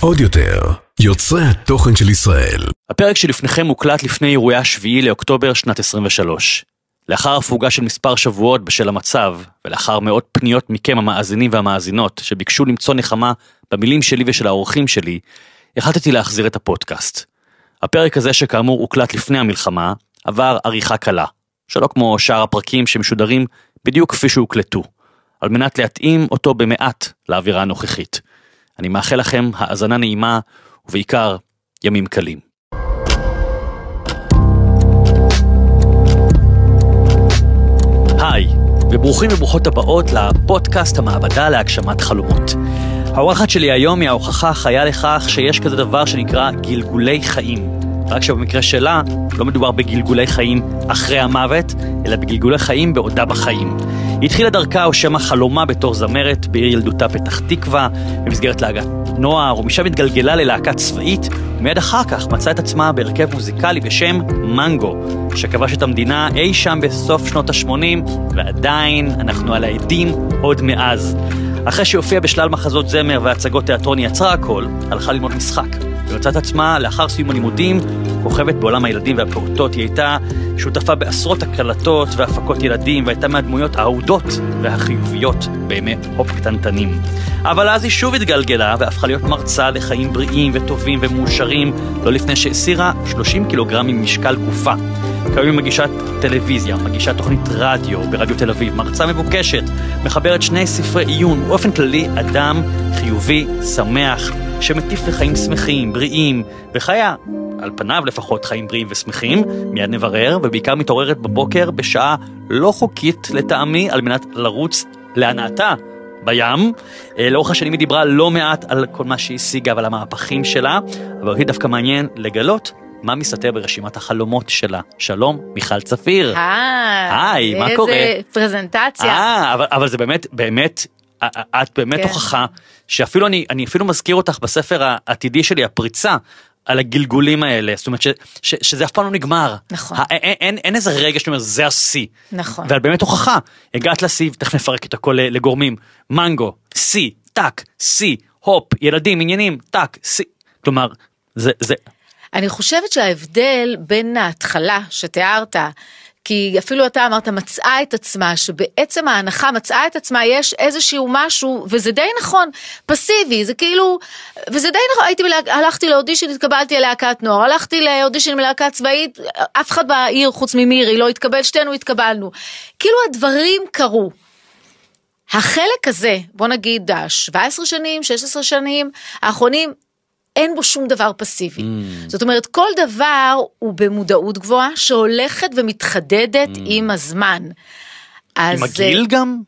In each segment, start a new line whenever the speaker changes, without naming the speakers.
עוד יותר, יוצרי התוכן של ישראל.
הפרק שלפניכם הוקלט לפני אירועי השביעי לאוקטובר שנת 23. לאחר הפוגה של מספר שבועות בשל המצב, ולאחר מאות פניות מכם המאזינים והמאזינות שביקשו למצוא נחמה במילים שלי ושל האורחים שלי, החלטתי להחזיר את הפודקאסט. הפרק הזה שכאמור הוקלט לפני המלחמה, עבר עריכה קלה, שלא כמו שאר הפרקים שמשודרים בדיוק כפי שהוקלטו, על מנת להתאים אותו במעט לאווירה הנוכחית. אני מאחל לכם האזנה נעימה, ובעיקר, ימים קלים. היי, וברוכים וברוכות הבאות לפודקאסט המעבדה להגשמת חלומות. האורחת שלי היום היא ההוכחה החיה לכך שיש כזה דבר שנקרא גלגולי חיים. רק שבמקרה שלה לא מדובר בגלגולי חיים אחרי המוות, אלא בגלגולי חיים בעודה בחיים. התחילה דרכה או שמא חלומה בתור זמרת בעיר ילדותה פתח תקווה, במסגרת להגת נוער, ומשם התגלגלה ללהקה צבאית, ומיד אחר כך מצאה את עצמה בהרכב מוזיקלי בשם מנגו, שכבש את המדינה אי שם בסוף שנות ה-80, ועדיין אנחנו על העדים עוד מאז. אחרי שהופיעה בשלל מחזות זמר והצגות תיאטרון היא עצרה הכל, הלכה ללמוד משחק. ומצאה את עצמה, לאחר סיום הלימודים, כוכבת בעולם הילדים והפעוטות. היא הייתה שותפה בעשרות הקלטות והפקות ילדים, והייתה מהדמויות האהודות והחיוביות בימי הופ קטנטנים. אבל אז היא שוב התגלגלה והפכה להיות מרצה לחיים בריאים וטובים ומאושרים, לא לפני שהסירה 30 קילוגרם ממשקל גופה. כיום היא מגישת טלוויזיה, מגישת תוכנית רדיו ברדיו תל אביב, מרצה מבוקשת, מחברת שני ספרי עיון, באופן כללי אדם חיובי, שמח, שמטיף לחיים שמחים, בריאים, וחיה, על פניו לפחות, חיים בריאים ושמחים, מיד נברר, ובעיקר מתעוררת בבוקר בשעה לא חוקית לטעמי, על מנת לרוץ להנאתה בים. אה, לאורך השנים היא דיברה לא מעט על כל מה שהיא השיגה ועל המהפכים שלה, אבל אותי דווקא מעניין לגלות מה מסתתר ברשימת החלומות שלה. שלום, מיכל צפיר. היי, מה קורה?
איזה פרזנטציה.
אה, אבל, אבל זה באמת, באמת, א- א- את באמת
כן.
הוכחה שאפילו אני, אני אפילו מזכיר אותך בספר העתידי שלי, הפריצה. על הגלגולים האלה, זאת אומרת ש, ש, שזה אף פעם לא נגמר.
נכון.
אין, אין, אין איזה רגע שאתה אומר זה השיא.
נכון.
ואת באמת הוכחה, הגעת לשיא, תכף נפרק את הכל לגורמים, מנגו, שיא, טאק, שיא, הופ, ילדים, עניינים, טאק, שיא, כלומר, זה, זה,
אני חושבת שההבדל בין ההתחלה שתיארת, כי אפילו אתה אמרת מצאה את עצמה, שבעצם ההנחה מצאה את עצמה, יש איזשהו משהו, וזה די נכון, פסיבי, זה כאילו, וזה די נכון, הייתי, הלכתי לאודישן, התקבלתי ללהקת נוער, הלכתי לאודישן בלהקה צבאית, אף אחד בעיר חוץ ממירי לא התקבל, שתינו התקבלנו. כאילו הדברים קרו. החלק הזה, בוא נגיד ה-17 שנים, 16 שנים האחרונים, אין בו שום דבר פסיבי. Mm. זאת אומרת, כל דבר הוא במודעות גבוהה שהולכת ומתחדדת mm. עם הזמן. אז
עם הגיל גם?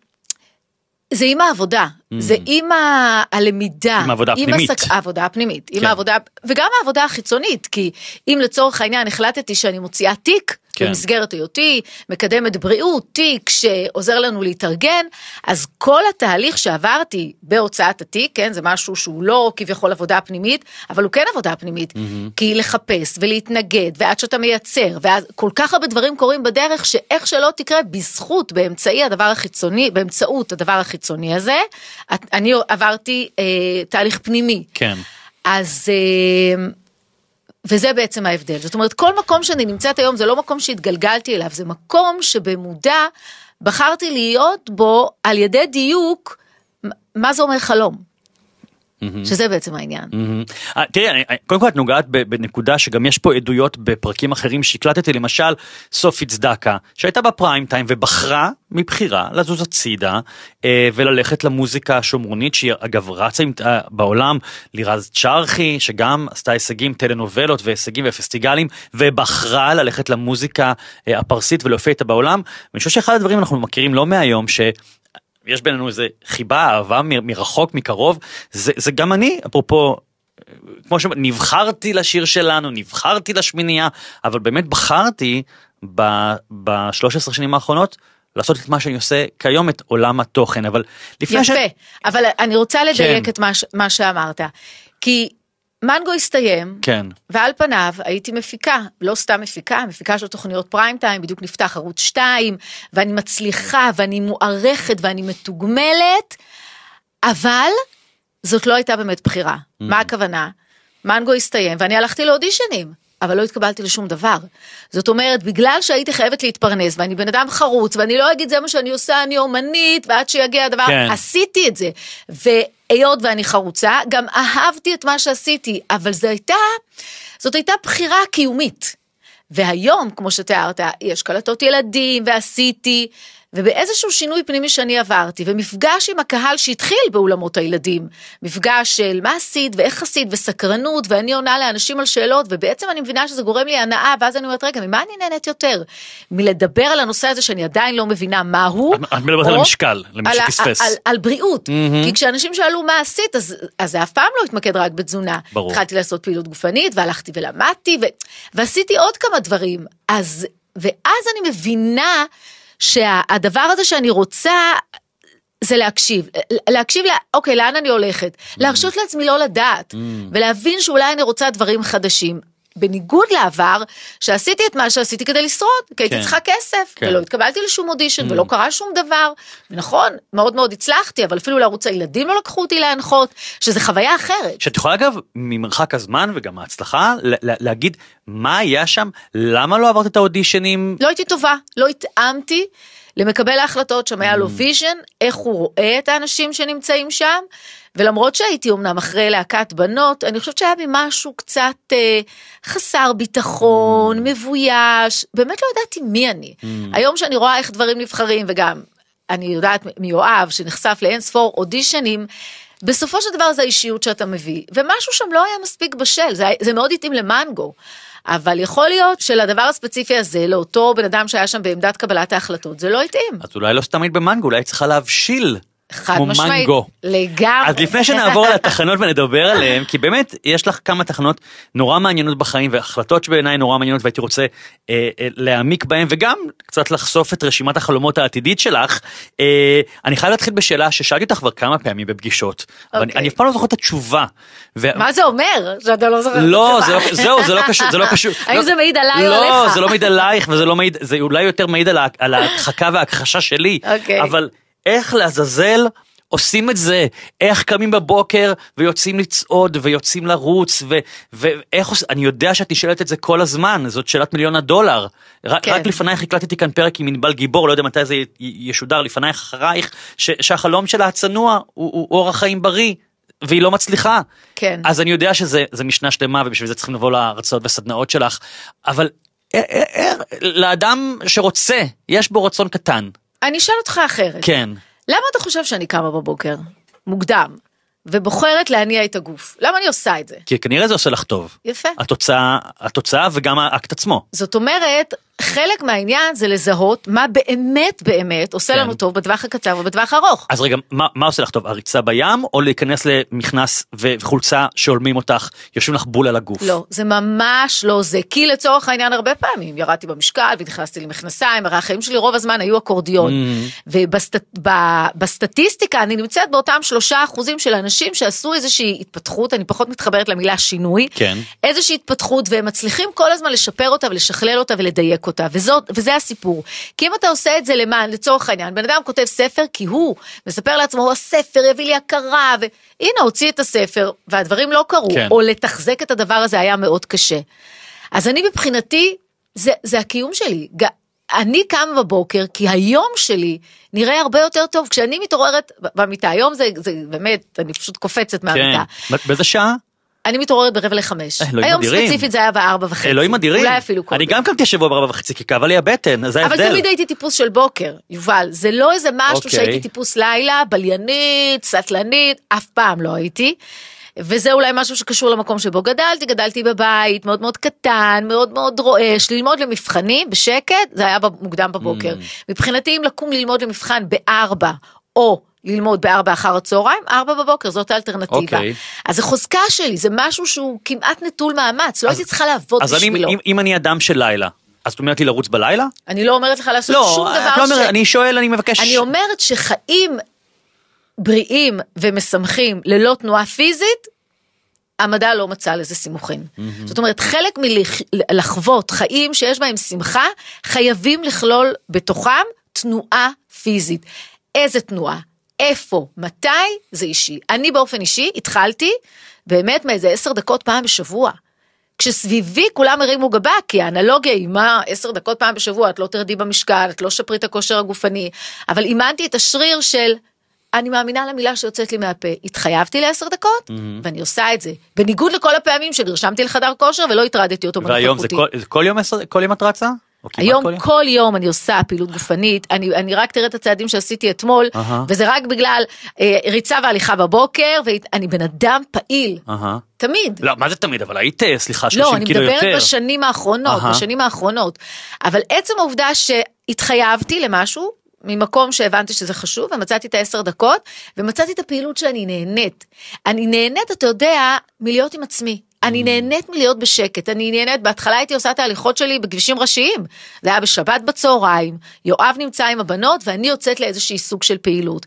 זה עם העבודה, mm. זה עם ה- הלמידה,
עם העבודה הפנימית.
הסק... העבודה הפנימית, עם
כן.
העבודה, וגם העבודה החיצונית, כי אם לצורך העניין החלטתי שאני מוציאה תיק,
כן.
במסגרת היותי מקדמת בריאות, תיק שעוזר לנו להתארגן, אז כל התהליך שעברתי בהוצאת התיק, כן, זה משהו שהוא לא כביכול עבודה פנימית, אבל הוא כן עבודה פנימית, mm-hmm. כי לחפש ולהתנגד, ועד שאתה מייצר, ואז כל כך הרבה דברים קורים בדרך, שאיך שלא תקרה, בזכות, באמצעי הדבר החיצוני, באמצעות הדבר החיצוני הזה, אני עברתי אה, תהליך פנימי.
כן.
אז... אה, וזה בעצם ההבדל. זאת אומרת, כל מקום שאני נמצאת היום זה לא מקום שהתגלגלתי אליו, זה מקום שבמודע בחרתי להיות בו על ידי דיוק, מה זה אומר חלום. שזה בעצם העניין.
מהמם. אה, תראי, קודם כל את נוגעת בנקודה שגם יש פה עדויות בפרקים אחרים שהקלטתי, למשל סופי צדקה, שהייתה בפריים טיים ובחרה מבחירה לזוז הצידה אה, וללכת למוזיקה השומרונית, שהיא אגב רצה אה, בעולם, לירז צ'רחי, שגם עשתה הישגים, טלנובלות והישגים ופסטיגלים, ובחרה ללכת למוזיקה הפרסית ולהופיע איתה בעולם. ואני חושב שאחד הדברים אנחנו מכירים לא מהיום, ש... יש בינינו איזה חיבה, אהבה מרחוק, מקרוב, זה, זה גם אני, אפרופו, כמו שנבחרתי לשיר שלנו, נבחרתי לשמינייה, אבל באמת בחרתי ב-13 שנים האחרונות לעשות את מה שאני עושה כיום, את עולם התוכן, אבל לפני
יפה, אבל אני רוצה לדייק
כן.
את מה, ש- מה שאמרת. כי מנגו הסתיים,
כן,
ועל פניו הייתי מפיקה, לא סתם מפיקה, מפיקה של תוכניות פריים טיים, בדיוק נפתח ערוץ 2, ואני מצליחה, ואני מוערכת, ואני מתוגמלת, אבל זאת לא הייתה באמת בחירה. מה הכוונה? מנגו הסתיים ואני הלכתי לאודישנים. אבל לא התקבלתי לשום דבר. זאת אומרת, בגלל שהייתי חייבת להתפרנס, ואני בן אדם חרוץ, ואני לא אגיד זה מה שאני עושה, אני אומנית, ועד שיגיע הדבר,
כן.
עשיתי את זה. והיות ואני חרוצה, גם אהבתי את מה שעשיתי, אבל זו הייתה, זאת הייתה בחירה קיומית. והיום, כמו שתיארת, יש קלטות ילדים, ועשיתי, ובאיזשהו שינוי פנימי שאני עברתי, ומפגש עם הקהל שהתחיל באולמות הילדים, מפגש של מה עשית ואיך עשית וסקרנות, ואני עונה לאנשים על שאלות, ובעצם אני מבינה שזה גורם לי הנאה, ואז אני אומרת, רגע, ממה אני נהנית יותר? מלדבר על הנושא הזה שאני עדיין לא מבינה מהו,
את- את מדברת על המשקל, למי
על
שפספס.
על, על בריאות, כי כשאנשים שאלו מה עשית, אז, אז זה אף פעם לא התמקד רק בתזונה.
ברור.
התחלתי לעשות פעילות גופנית, והלכתי ולמדתי, ו... ועשיתי עוד כמה דברים. אז, ואז אני מבינה שהדבר הזה שאני רוצה, זה להקשיב, להקשיב, לה, אוקיי, לאן אני הולכת? להרשות לעצמי לא לדעת, ולהבין שאולי אני רוצה דברים חדשים. בניגוד לעבר, שעשיתי את מה שעשיתי כדי לשרוד, כי הייתי
כן.
צריכה כסף,
כן.
ולא התקבלתי לשום אודישן, ולא קרה שום דבר. ונכון, מאוד מאוד הצלחתי, אבל אפילו לערוץ הילדים לא לקחו אותי להנחות, שזה חוויה אחרת.
שאת יכולה אגב ממרחק הזמן וגם ההצלחה ל- ל- להגיד מה היה שם למה לא עברת את האודישנים
לא הייתי טובה, לא התאמתי למקבל ההחלטות, שם היה לו vision, איך הוא רואה את האנשים שנמצאים שם, ולמרות שהייתי אמנם אחרי להקת בנות, אני חושבת שהיה בי משהו קצת אה, חסר ביטחון, מבויש, באמת לא ידעתי מי אני. היום שאני רואה איך דברים נבחרים, וגם אני יודעת מיואב שנחשף לאין ספור אודישנים, בסופו של דבר זה האישיות שאתה מביא, ומשהו שם לא היה מספיק בשל, זה, זה מאוד התאים למנגו. אבל יכול להיות שלדבר הספציפי הזה, לאותו בן אדם שהיה שם בעמדת קבלת ההחלטות, זה לא התאים.
אז אולי לא סתם היית במנגו אולי צריכה להבשיל
חד
כמו
משמעית.
מנגו.
לגמרי.
אז לפני שנעבור על התחנות ונדבר עליהן, כי באמת יש לך כמה תחנות נורא מעניינות בחיים והחלטות שבעיניי נורא מעניינות והייתי רוצה אה, אה, להעמיק בהן וגם קצת לחשוף את רשימת החלומות העתידית שלך. אה, אני חייב להתחיל בשאלה ששאלתי אותך כבר כמה פעמים בפגישות, אבל אני,
אוקיי.
אני אף פעם לא זוכר את התשובה. ו-
מה זה אומר? שאתה לא זוכר?
לא,
את
זה לא,
התשובה?
זהו, זה לא קשור, זה לא קשור.
האם
לא-
זה מעיד עליי או
לא,
עליך?
זה לא מעיד עלייך וזה לא מעיד, זה אולי יותר מעיד על ההדחקה וההכחשה שלי.
אוקיי.
אבל איך לעזאזל עושים את זה? איך קמים בבוקר ויוצאים לצעוד ויוצאים לרוץ ו- ואיך עושים, אני יודע שאת נשאלת את זה כל הזמן, זאת שאלת מיליון הדולר. רק,
כן.
רק לפנייך הקלטתי כאן פרק עם ענבל גיבור, לא יודע מתי זה י- ישודר, לפנייך אחרייך, ש- שהחלום שלה הצנוע הוא, הוא אורח חיים בריא. והיא לא מצליחה.
כן.
אז אני יודע שזה זה משנה שלמה ובשביל זה צריכים לבוא להרצאות וסדנאות שלך, אבל לאדם שרוצה, יש בו רצון קטן.
אני אשאל אותך אחרת.
כן.
למה אתה חושב שאני קמה בבוקר, מוקדם, ובוחרת להניע את הגוף? למה אני עושה את זה?
כי כנראה זה עושה לך טוב.
יפה.
התוצאה, התוצאה וגם האקט עצמו.
זאת אומרת, חלק מהעניין זה לזהות מה באמת באמת עושה
כן.
לנו טוב בטווח הקצר ובטווח הארוך.
אז רגע, מה, מה עושה לך טוב? הריצה בים או להיכנס למכנס וחולצה שהולמים אותך, יושבים לך בול על הגוף?
לא, זה ממש לא זה, כי לצורך העניין הרבה פעמים ירדתי במשקל ונכנסתי למכנסיים, הרי החיים שלי רוב הזמן היו אקורדיון.
Mm.
ובסטטיסטיקה אני נמצאת באותם שלושה אחוזים של אנשים שעשו איזושהי התפתחות, אני פחות מתחברת למילה שינוי,
כן.
איזושהי התפתחות והם מצליחים כל הזמן לשפר אותה ולשכלל אותה ולדייק אותה, וזאת, וזה הסיפור. כי אם אתה עושה את זה למען, לצורך העניין, בן אדם כותב ספר כי הוא מספר לעצמו, הוא הספר יביא לי הכרה, והנה הוציא את הספר והדברים לא קרו,
כן.
או לתחזק את הדבר הזה היה מאוד קשה. אז אני מבחינתי, זה, זה הקיום שלי. אני קמה בבוקר כי היום שלי נראה הרבה יותר טוב כשאני מתעוררת במיטה היום זה, זה באמת אני פשוט קופצת
כן.
מהמיטה
באיזה שעה?
אני מתעוררת ברבע לחמש היום. ספציפית זה היה בארבע וחצי
אלוהים אדירים.
אולי אפילו קודם
אני גם קמתי השבוע בארבע וחצי כי כאבה לי הבטן, זה
אבל
ההבדל.
תמיד הייתי טיפוס של בוקר יובל זה לא איזה משהו
אוקיי.
שהייתי טיפוס לילה בליינית סטלנית אף פעם לא הייתי. וזה אולי משהו שקשור למקום שבו גדלתי, גדלתי בבית מאוד מאוד קטן, מאוד מאוד רועש, ללמוד למבחנים בשקט, זה היה מוקדם בבוקר.
Mm.
מבחינתי אם לקום ללמוד למבחן בארבע, או ללמוד בארבע אחר הצהריים, ארבע בבוקר, זאת האלטרנטיבה.
אוקיי.
אז זה חוזקה שלי, זה משהו שהוא כמעט נטול מאמץ, לא הייתי צריכה לעבוד
אז
בשבילו.
אם, אם אני אדם של לילה, אז את אומרת לי לרוץ בלילה?
אני לא אומרת לך לעשות
לא,
שום דבר
לא אומרת,
ש...
אני שואל, אני מבקש.
אני אומרת שחיים בריאים ומשמחים ללא תנועה פיזית, המדע לא מצא לזה סימוכין. זאת אומרת, חלק מלחוות חיים שיש בהם שמחה, חייבים לכלול בתוכם תנועה פיזית. איזה תנועה? איפה, מתי, זה אישי. אני באופן אישי התחלתי באמת מאיזה עשר דקות פעם בשבוע. כשסביבי כולם הרימו גבה, כי האנלוגיה היא מה, עשר דקות פעם בשבוע, את לא תרדי במשקל, את לא שפרי את הכושר הגופני, אבל אימנתי את השריר של, אני מאמינה למילה שיוצאת לי מהפה, התחייבתי לעשר דקות, mm-hmm. ואני עושה את זה. בניגוד לכל הפעמים שנרשמתי לחדר כושר ולא הטרדתי אותו
והיום זה כל, כל יום, כל יום את רצה?
היום כל יום? כל יום אני עושה פעילות גופנית, אני, אני רק תראה את הצעדים שעשיתי אתמול, uh-huh. וזה רק בגלל אה, ריצה והליכה בבוקר, ואני בן אדם פעיל, uh-huh. תמיד.
לא, מה זה תמיד? אבל היית, אה, סליחה, 30 קילו יותר.
לא, אני מדברת בשנים האחרונות, uh-huh. בשנים האחרונות. אבל עצם העובדה שהתחייבתי למשהו, ממקום שהבנתי שזה חשוב, ומצאתי את העשר דקות, ומצאתי את הפעילות שאני נהנית. אני נהנית, אתה יודע, מלהיות עם עצמי. אני mm. נהנית מלהיות בשקט, אני נהנית, בהתחלה הייתי עושה את ההליכות שלי בכבישים ראשיים. זה היה בשבת בצהריים, יואב נמצא עם הבנות ואני יוצאת לאיזושהי סוג של פעילות.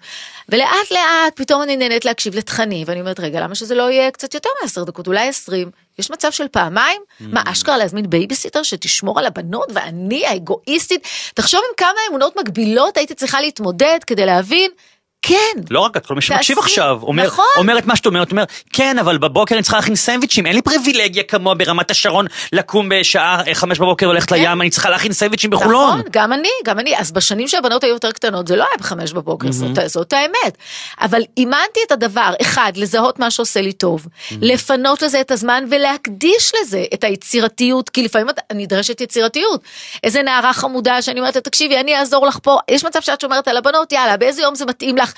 ולאט לאט פתאום אני נהנית להקשיב לתכנים, ואני אומרת, רגע, למה שזה לא יהיה קצת יותר מעשר דקות, אולי עשרים? יש מצב של פעמיים? Mm. מה, אשכרה להזמין בייביסיטר שתשמור על הבנות ואני האגואיסטית? תחשוב עם כמה אמונות מגבילות הייתי צריכה להתמודד כדי להבין כן.
לא רק את, כל מי שמקשיב עכשיו, אומר, נכון. אומר את מה שאת אומרת, אומר, כן, אבל בבוקר אני צריכה להכין סנדוויצ'ים, אין לי פריבילגיה כמוה ברמת השרון לקום בשעה אה, חמש בבוקר וללכת כן. לים, אני צריכה להכין סנדוויצ'ים בחולון. נכון,
גם אני, גם אני, אז בשנים שהבנות היו יותר קטנות, זה לא היה בחמש בבוקר, mm-hmm. זאת, זאת האמת. אבל אימנתי את הדבר, אחד, לזהות מה שעושה לי טוב, mm-hmm. לפנות לזה את הזמן ולהקדיש לזה את היצירתיות, כי לפעמים את נדרשת יצירתיות. איזה נערה חמודה שאני אומרת תקשיבי, אני אעזור לך פה, יש מצב שאת שומרת על הבנות, יאללה, באיזה יום זה מתאים לך.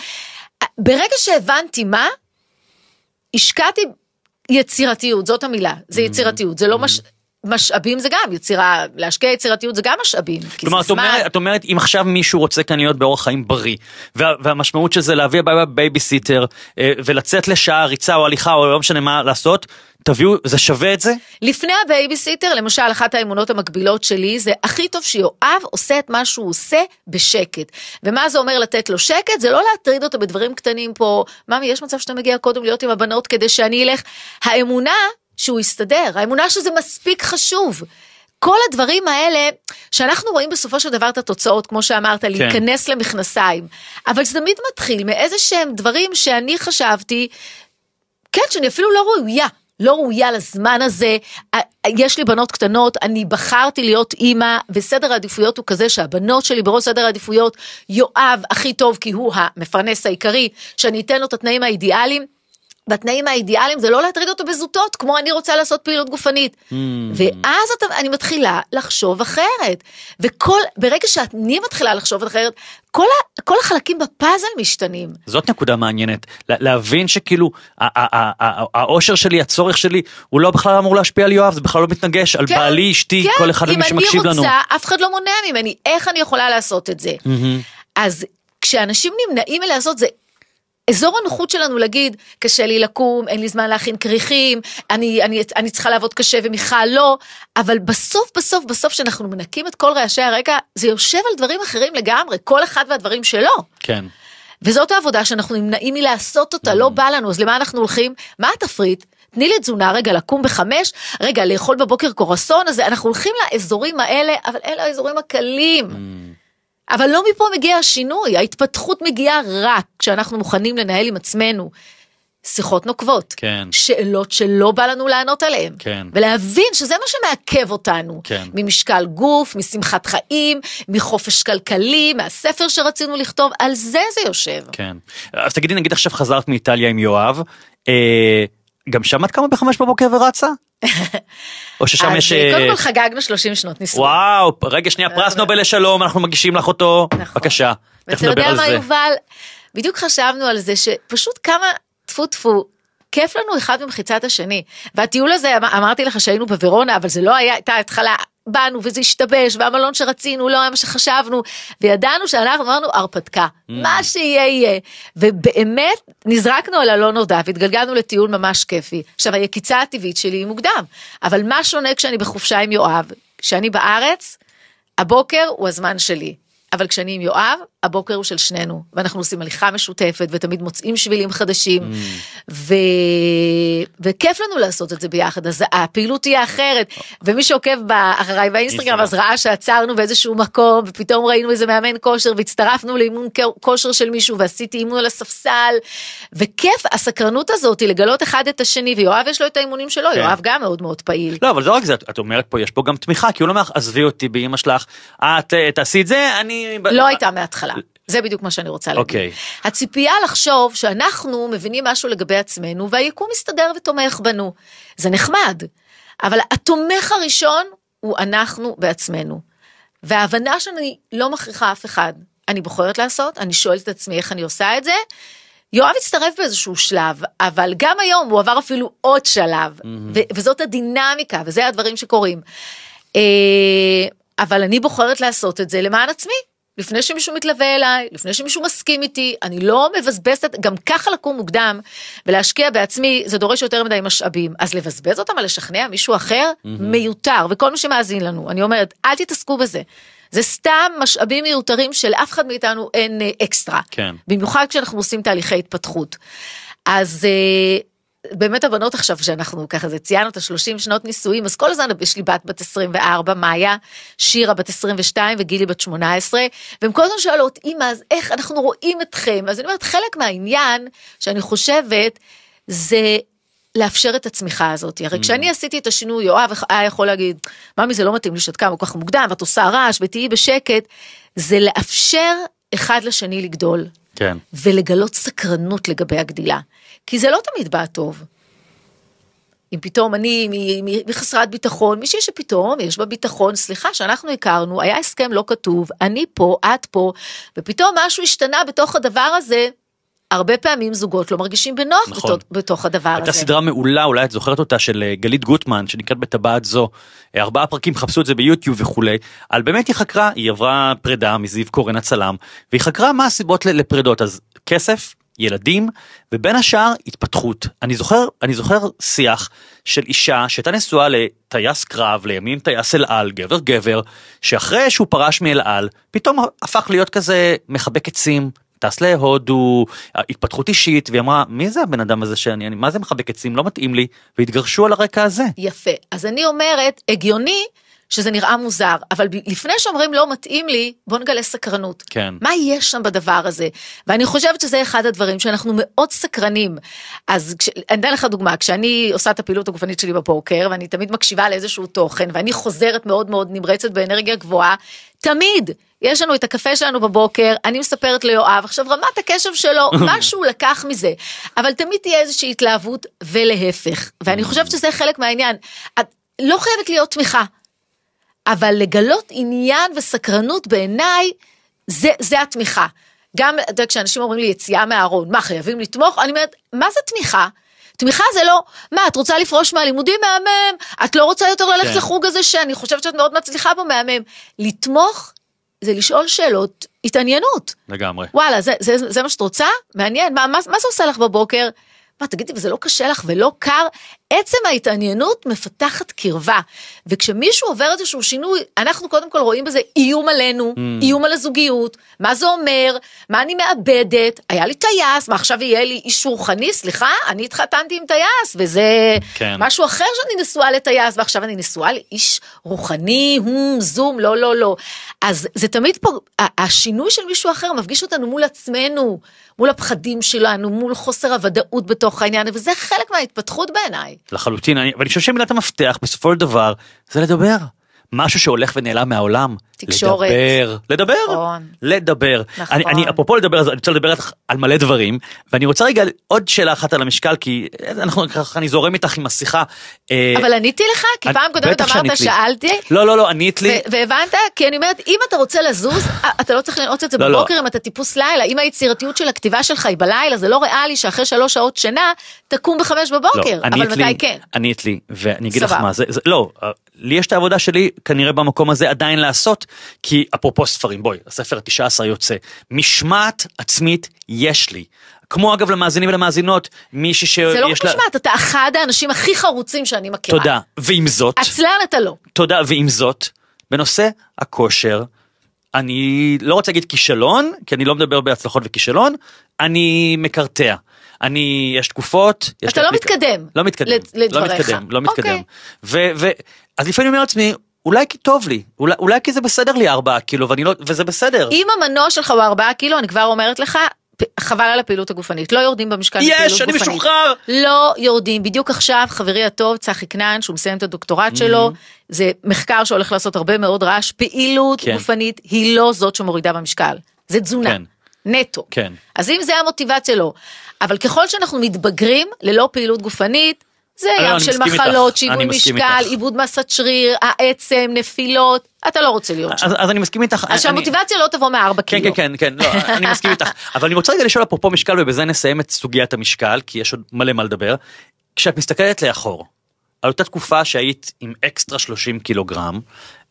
ברגע שהבנתי מה, השקעתי יצירתיות, זאת המילה, זה mm-hmm. יצירתיות, זה לא מש... משאבים זה גם יצירה, להשקיע יצירתיות זה גם משאבים.
כלומר, את אומרת, את אומרת, אם עכשיו מישהו רוצה כאן להיות באורח חיים בריא, וה, והמשמעות של זה להביא בייביסיטר, אה, ולצאת לשעה ריצה או הליכה או לא משנה מה לעשות, תביאו, זה שווה את זה?
לפני הבייביסיטר, למשל, אחת האמונות המגבילות שלי זה הכי טוב שיואב עושה את מה שהוא עושה בשקט. ומה זה אומר לתת לו שקט? זה לא להטריד אותו בדברים קטנים פה, ממי, יש מצב שאתה מגיע קודם להיות עם הבנות כדי שאני אלך. האמונה שהוא יסתדר, האמונה שזה מספיק חשוב. כל הדברים האלה שאנחנו רואים בסופו של דבר את התוצאות כמו שאמרת כן. להיכנס למכנסיים אבל זה תמיד מתחיל מאיזה שהם דברים שאני חשבתי כן שאני אפילו לא ראויה לא ראויה לזמן הזה, יש לי בנות קטנות, אני בחרתי להיות אימא, וסדר העדיפויות הוא כזה שהבנות שלי בראש סדר העדיפויות, יואב הכי טוב כי הוא המפרנס העיקרי, שאני אתן לו את התנאים האידיאליים. בתנאים האידיאליים זה לא להטריד אותו בזוטות כמו אני רוצה לעשות פעילות גופנית. Mm. ואז אתה, אני מתחילה לחשוב אחרת. וכל, ברגע שאני מתחילה לחשוב אחרת, כל, ה, כל החלקים בפאזל משתנים.
זאת נקודה מעניינת, להבין שכאילו האושר שלי, הצורך שלי, הוא לא בכלל אמור להשפיע על יואב, זה בכלל לא מתנגש על כן, בעלי, אשתי, כן, כל אחד ממי שמקשיב לנו.
אם אני רוצה, אף אחד לא מונע ממני, איך אני יכולה לעשות את זה? Mm-hmm. אז כשאנשים נמנעים מלעשות זה אזור הנוחות שלנו להגיד, קשה לי לקום, אין לי זמן להכין כריכים, אני, אני, אני צריכה לעבוד קשה ומיכל לא, אבל בסוף בסוף בסוף שאנחנו מנקים את כל רעשי הרקע, זה יושב על דברים אחרים לגמרי, כל אחד והדברים שלו.
כן.
וזאת העבודה שאנחנו נמנעים מלעשות אותה, לא mm. בא לנו, אז למה אנחנו הולכים? מה התפריט? תני לי תזונה רגע לקום בחמש, רגע לאכול בבוקר קורסון, אז אנחנו הולכים לאזורים האלה, אבל אלה האזורים הקלים. Mm. אבל לא מפה מגיע השינוי, ההתפתחות מגיעה רק כשאנחנו מוכנים לנהל עם עצמנו שיחות נוקבות,
כן.
שאלות שלא בא לנו לענות עליהן,
כן.
ולהבין שזה מה שמעכב אותנו,
כן.
ממשקל גוף, משמחת חיים, מחופש כלכלי, מהספר שרצינו לכתוב, על זה זה יושב.
כן, אז תגידי נגיד עכשיו חזרת מאיטליה עם יואב, אה, גם שם את קמה בחמש בבוקר ורצה? או ששם יש...
קודם כל חגגנו 30 שנות נישואים.
וואו, רגע שנייה, פרס נובל לשלום, אנחנו מגישים לך אותו. נכון. בבקשה.
ואתה יודע מה יובל? בדיוק חשבנו על זה שפשוט כמה טפו טפו. כיף לנו אחד במחיצת השני והטיול הזה אמ-, אמרתי לך שהיינו בוורונה אבל זה לא היה הייתה התחלה באנו וזה השתבש והמלון שרצינו לא היה מה שחשבנו וידענו שאנחנו אמרנו הרפתקה mm. מה שיהיה יהיה. ובאמת נזרקנו על הלא נודע והתגלגלנו לטיול ממש כיפי. עכשיו היקיצה הטבעית שלי היא מוקדם אבל מה שונה כשאני בחופשה עם יואב? כשאני בארץ הבוקר הוא הזמן שלי אבל כשאני עם יואב, הבוקר הוא של שנינו, ואנחנו עושים הליכה משותפת, ותמיד מוצאים שבילים חדשים, mm. ו... וכיף לנו לעשות את זה ביחד, אז הפעילות תהיה אחרת, ומי שעוקב אחריי באינסטגרם אז ראה שעצרנו באיזשהו מקום, ופתאום ראינו איזה מאמן כושר, והצטרפנו לאימון כושר של מישהו, ועשיתי אימון על הספסל, וכיף הסקרנות הזאת היא לגלות אחד את השני, ויואב יש לו את האימונים שלו,
כן.
יואב גם מאוד מאוד פעיל.
לא, אבל זה לא רק זה, את אומרת פה, יש פה גם תמיכה, כי הוא לא אומר עזבי אותי באמא שלך, את אה, תעשי את זה, אני...
לא הייתה מההתחלה. זה בדיוק מה שאני רוצה להגיד.
אוקיי.
הציפייה לחשוב שאנחנו מבינים משהו לגבי עצמנו והיקום מסתדר ותומך בנו. זה נחמד, אבל התומך הראשון הוא אנחנו בעצמנו. וההבנה שאני לא מכריחה אף אחד, אני בוחרת לעשות, אני שואלת את עצמי איך אני עושה את זה. יואב הצטרף באיזשהו שלב, אבל גם היום הוא עבר אפילו עוד שלב, ו- וזאת הדינמיקה, וזה הדברים שקורים. אה, אבל אני בוחרת לעשות את זה למען עצמי. לפני שמישהו מתלווה אליי, לפני שמישהו מסכים איתי, אני לא מבזבזת, גם ככה לקום מוקדם ולהשקיע בעצמי, זה דורש יותר מדי משאבים. אז לבזבז אותם על לשכנע מישהו אחר, מיותר. וכל מי שמאזין לנו, אני אומרת, אל תתעסקו בזה. זה סתם משאבים מיותרים שלאף אחד מאיתנו אין אה, אקסטרה.
כן.
במיוחד כשאנחנו עושים תהליכי התפתחות. אז אה, באמת הבנות עכשיו שאנחנו ככה זה ציינו את ה-30 שנות נישואים אז כל הזמן יש לי בת בת 24 מאיה שירה בת 22 וגילי בת 18 והם כל הזמן שואלות אמא אז איך אנחנו רואים אתכם? אז אני אומרת חלק מהעניין שאני חושבת זה לאפשר את הצמיחה הזאת. הרי כשאני עשיתי את השינוי יואב היה יכול להגיד ממי זה לא מתאים לי שאת קמה כל כך מוקדם ואת עושה רעש ותהיי בשקט. זה לאפשר אחד לשני לגדול.
כן.
ולגלות סקרנות לגבי הגדילה. כי זה לא תמיד בא טוב. אם פתאום אני מחסרת ביטחון, מישהי שפתאום יש בה ביטחון, סליחה שאנחנו הכרנו, היה הסכם לא כתוב, אני פה, את פה, ופתאום משהו השתנה בתוך הדבר הזה, הרבה פעמים זוגות לא מרגישים בנוח
נכון.
בתוך, בתוך הדבר
הייתה
הזה.
סדרה מעולה, אולי את זוכרת אותה, של אה, גלית גוטמן, שנקראת בטבעת זו. אה, ארבעה פרקים, חפשו את זה ביוטיוב וכולי. על באמת היא חקרה, היא עברה פרידה מזיו קורן הצלם, והיא חקרה מה הסיבות לפרידות. אז כסף, ילדים, ובין השאר התפתחות. אני זוכר, אני זוכר שיח של אישה שהייתה נשואה לטייס קרב, לימים טייס אל על, גבר גבר, שאחרי שהוא פרש מאל על, פתאום הפך להיות כזה מחבק עצים. טס להודו, התפתחות אישית, והיא אמרה, מי זה הבן אדם הזה שאני, אני, מה זה מחבק עצים, לא מתאים לי, והתגרשו על הרקע הזה.
יפה. אז אני אומרת, הגיוני שזה נראה מוזר, אבל לפני שאומרים לא מתאים לי, בוא נגלה סקרנות.
כן.
מה יש שם בדבר הזה? ואני חושבת שזה אחד הדברים שאנחנו מאוד סקרנים. אז כש, אני אתן לך דוגמה, כשאני עושה את הפעילות הגופנית שלי בבוקר, ואני תמיד מקשיבה לאיזשהו תוכן, ואני חוזרת מאוד מאוד נמרצת באנרגיה גבוהה, תמיד יש לנו את הקפה שלנו בבוקר, אני מספרת ליואב, עכשיו רמת הקשב שלו, משהו לקח מזה, אבל תמיד תהיה איזושהי התלהבות ולהפך, ואני חושבת שזה חלק מהעניין. את לא חייבת להיות תמיכה, אבל לגלות עניין וסקרנות בעיניי, זה, זה התמיכה. גם אתה יודע, כשאנשים אומרים לי יציאה מהארון, מה חייבים לתמוך? אני אומרת, מה זה תמיכה? תמיכה זה לא, מה, את רוצה לפרוש מהלימודים מהמם? את לא רוצה יותר ללכת
כן.
לחוג הזה שאני חושבת שאת מאוד מצליחה בו מהמם. לתמוך זה לשאול שאלות, התעניינות.
לגמרי.
וואלה, זה, זה, זה מה שאת רוצה? מעניין, מה, מה, מה זה עושה לך בבוקר? מה, תגידי, וזה לא קשה לך ולא קר? עצם ההתעניינות מפתחת קרבה. וכשמישהו עובר איזשהו שינוי, אנחנו קודם כל רואים בזה איום עלינו,
Mm.
איום על הזוגיות, מה זה אומר, מה אני מאבדת, היה לי טייס, מה עכשיו יהיה לי איש רוחני? סליחה, אני התחתנתי עם טייס, וזה
כן.
משהו אחר שאני נשואה לטייס, ועכשיו אני נשואה לאיש רוחני, הום, זום, לא, לא, לא. אז זה תמיד פה, השינוי של מישהו אחר מפגיש אותנו מול עצמנו, מול הפחדים שלנו, מול חוסר הוודאות בתוך העניין, וזה חלק מההתפתחות בעיניי.
לחלוטין, אני, ואני חושב שמילת המפתח בסופו של דבר זה לדבר. משהו שהולך ונעלם מהעולם.
תקשורת.
לדבר. לדבר.
נכון.
לדבר.
נכון.
אני, אני, אפרופו לדבר, אז אני רוצה לדבר איתך על מלא דברים, ואני רוצה רגע עוד שאלה אחת על המשקל, כי אנחנו ככה, אני זורם איתך עם השיחה. אה,
אבל עניתי לך, כי פעם קודמת אמרת. שאלתי,
לא, לא, לא, ענית לי.
והבנת? כי אני אומרת, אם אתה רוצה לזוז, אה, אתה לא צריך לנעוץ את זה
לא, לא.
בבוקר אם אתה טיפוס לילה. אם היצירתיות של הכתיבה שלך היא בלילה, זה לא ריאלי שאחרי שלוש שעות שינה, תקום בחמש בבוקר.
לא, ענית
אבל מתי כן?
ענית לי, ואני אגיד לך. מה, זה, לא, אה, לי יש את העבודה שלי כנראה במקום הזה עדיין לעשות, כי אפרופו ספרים, בואי, הספר התשע עשר יוצא, משמעת עצמית יש לי. כמו אגב למאזינים ולמאזינות, מישהי שיש
זה לא
לה...
משמעת, אתה אחד האנשים הכי חרוצים שאני מכירה.
תודה. ועם זאת,
עצלן אתה לא.
תודה, ועם זאת, בנושא הכושר, אני לא רוצה להגיד כישלון, כי אני לא מדבר בהצלחות וכישלון, אני מקרטע. אני, יש תקופות. יש
אתה לא
אפליק-
מתקדם
לא מתקדם.
לד- לדבריך.
לא מתקדם, לא מתקדם.
אוקיי.
ו, ו, אז לפעמים אני אומר לעצמי, אולי כי טוב לי, אולי, אולי כי זה בסדר לי ארבעה קילו, ואני לא, וזה בסדר.
אם המנוע שלך הוא ארבעה קילו, אני כבר אומרת לך, חבל על הפעילות הגופנית, לא יורדים במשקל בפעילות
יש,
גופנית.
אני משוחרר.
לא יורדים, בדיוק עכשיו חברי הטוב צחי כנען, שהוא מסיים את הדוקטורט שלו, זה מחקר שהולך לעשות הרבה מאוד רעש, פעילות
כן.
גופנית היא לא זאת שמורידה במשקל, זה תזונה,
כן.
נטו.
כן.
אז אם זה המוטיבציה לא, אבל ככל שאנחנו מתבגרים ללא פעילות גופנית, זה
לא,
ים
אני
של. מחלות, שיווי
אני
משקל. עיבוד מסת שריר, העצם, נפילות, אתה לא רוצה להיות שם.
אז, אז אני מסכים איתך.
אז
אני-
שהמוטיבציה לא תבוא מארבע
כן,
קילו.
כן, כן, כן, לא, אני מסכים איתך. אבל אני רוצה רגע לשאול אפרופו משקל, ובזה נסיים את סוגיית המשקל, כי יש עוד מלא מה לדבר. כשאת מסתכלת לאחור, על אותה תקופה שהיית עם אקסטרה 30 קילוגרם,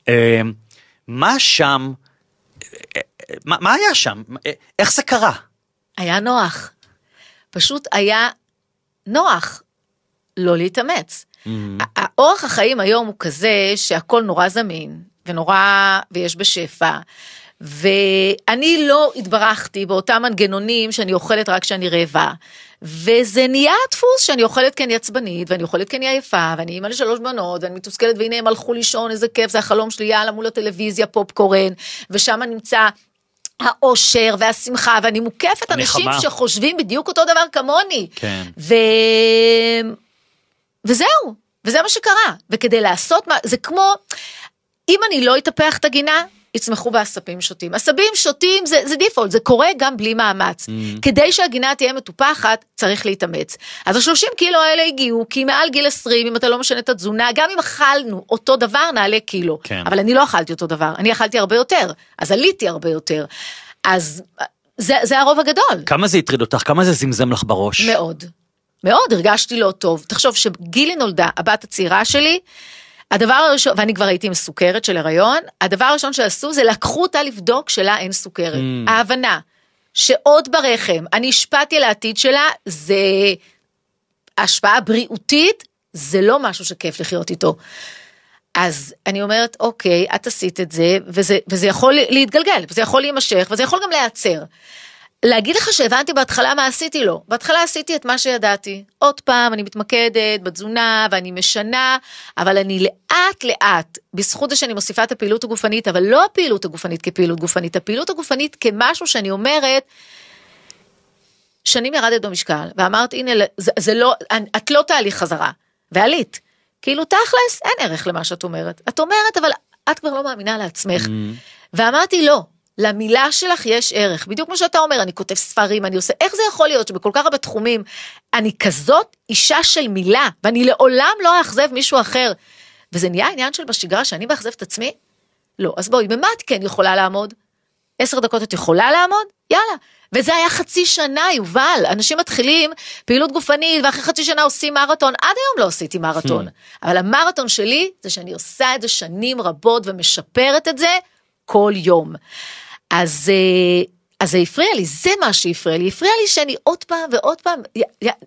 אה, מה שם, אה, אה, מה, מה היה שם? אה, איך זה קרה?
היה נוח. פשוט היה נוח לא להתאמץ. ה- האורח החיים היום הוא כזה שהכל נורא זמין, ונורא, ויש בשפע. ואני לא התברכתי באותם מנגנונים שאני אוכלת רק כשאני רעבה. וזה נהיה דפוס שאני אוכלת כי אני עצבנית, ואני אוכלת כי אני עייפה, ואני אימא לשלוש בנות, ואני מתוסכלת, והנה הם הלכו לישון, איזה כיף, זה החלום שלי, יאללה מול הטלוויזיה, פופקורן, ושם נמצא האושר והשמחה, ואני מוקפת אנשים
הנחמה.
שחושבים בדיוק אותו דבר כמוני.
כן.
ו... וזהו, וזה מה שקרה. וכדי לעשות מה, זה כמו, אם אני לא אטפח את הגינה, יצמחו בה עשבים שוטים. עשבים שוטים זה, זה דיפולט, זה קורה גם בלי מאמץ.
Mm.
כדי שהגינה תהיה מטופחת, צריך להתאמץ. אז ה-30 קילו האלה הגיעו, כי מעל גיל 20, אם אתה לא משנה את התזונה, גם אם אכלנו אותו דבר, נעלה קילו.
כן.
אבל אני לא אכלתי אותו דבר, אני אכלתי הרבה יותר, אז עליתי הרבה יותר. אז זה, זה הרוב הגדול.
כמה זה הטריד אותך? כמה זה זמזם לך בראש?
מאוד. מאוד, הרגשתי לא טוב. תחשוב שגילי נולדה, הבת הצעירה שלי, הדבר הראשון, ואני כבר הייתי עם סוכרת של הריון, הדבר הראשון שעשו זה לקחו אותה לבדוק שלה אין סוכרת.
Mm.
ההבנה שעוד ברחם, אני השפעתי על העתיד שלה, זה השפעה בריאותית, זה לא משהו שכיף לחיות איתו. אז אני אומרת, אוקיי, את עשית את זה, וזה, וזה יכול להתגלגל, וזה יכול להימשך, וזה יכול גם להיעצר. להגיד לך שהבנתי בהתחלה מה עשיתי לו. בהתחלה עשיתי את מה שידעתי. עוד פעם, אני מתמקדת בתזונה ואני משנה, אבל אני לאט לאט, בזכות זה שאני מוסיפה את הפעילות הגופנית, אבל לא הפעילות הגופנית כפעילות גופנית, הפעילות הגופנית כמשהו שאני אומרת, שנים ירדת במשקל, ואמרת, הנה, זה, זה לא, את לא תהליך חזרה, ועלית. כאילו, תכלס, אין ערך למה שאת אומרת. את אומרת, אבל את כבר לא מאמינה לעצמך. ואמרתי, לא, למילה שלך יש ערך. בדיוק כמו שאתה אומר, אני כותב ספרים, אני עושה, איך זה יכול להיות שבכל כך הרבה תחומים, אני כזאת אישה של מילה, ואני לעולם לא אאכזב מישהו אחר. וזה נהיה עניין של בשגרה שאני מאכזב את עצמי? לא. אז בואי, במה את כן יכולה לעמוד? עשר דקות את יכולה לעמוד? יאללה. וזה היה חצי שנה, יובל. אנשים מתחילים פעילות גופנית, ואחרי חצי שנה עושים מרתון. עד היום לא עשיתי מרתון. אבל המרתון שלי, זה שאני עושה את זה שנים רבות ומשפרת את זה כל יום. אז, אה, אז זה הפריע לי, זה מה שהפריע לי. הפריע לי שאני עוד פעם ועוד פעם,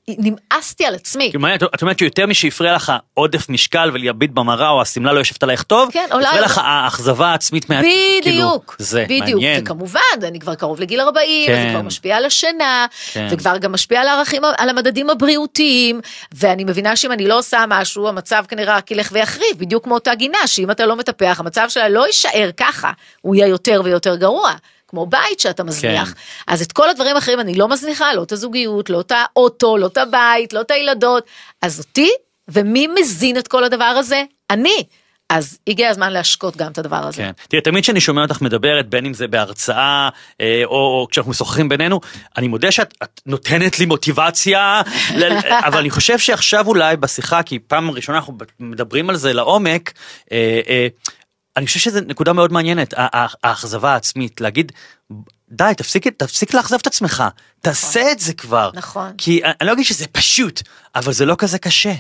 נמאסתי על עצמי.
מעניין, את אומרת שיותר משהפריע לך עודף משקל ולהביט במראה או השמלה לא יושבת עלייך טוב,
כן, אולי-
הפריע לך האכזבה העצמית מה... כאילו,
בדיוק,
זה
בדיוק,
מעניין.
וכמובן, אני כבר קרוב לגיל 40, אז זה
כן.
כבר משפיע על השינה,
כן.
וכבר גם משפיע על הערכים, על המדדים הבריאותיים, ואני מבינה שאם אני לא עושה משהו, המצב כנראה רק ילך ויחריף, בדיוק כמו אותה גינה, שאם אתה לא מטפח, המצב שלה לא יישאר ככה, הוא יהיה יותר ויותר גרוע. כמו בית שאתה מזניח.
כן.
אז את כל הדברים האחרים אני לא מזניחה, לא את הזוגיות, לא את האוטו, לא את הבית, לא את הילדות. אז אותי, ומי מזין את כל הדבר הזה? אני. אז הגיע הזמן להשקות גם את הדבר הזה.
כן. תראה, תמיד כשאני שומע אותך מדברת, בין אם זה בהרצאה, אה, או, או כשאנחנו משוחחים בינינו, אני מודה שאת את נותנת לי מוטיבציה, ל- אבל אני חושב שעכשיו אולי בשיחה, כי פעם ראשונה אנחנו מדברים על זה לעומק, אה, אה, אני חושב שזו נקודה מאוד מעניינת, האכזבה העצמית, להגיד, די, תפסיק, תפסיק לאכזב את עצמך, תעשה את זה כבר.
נכון.
כי אני אני לא אגיד שזה פשוט, אבל זה לא כזה קשה.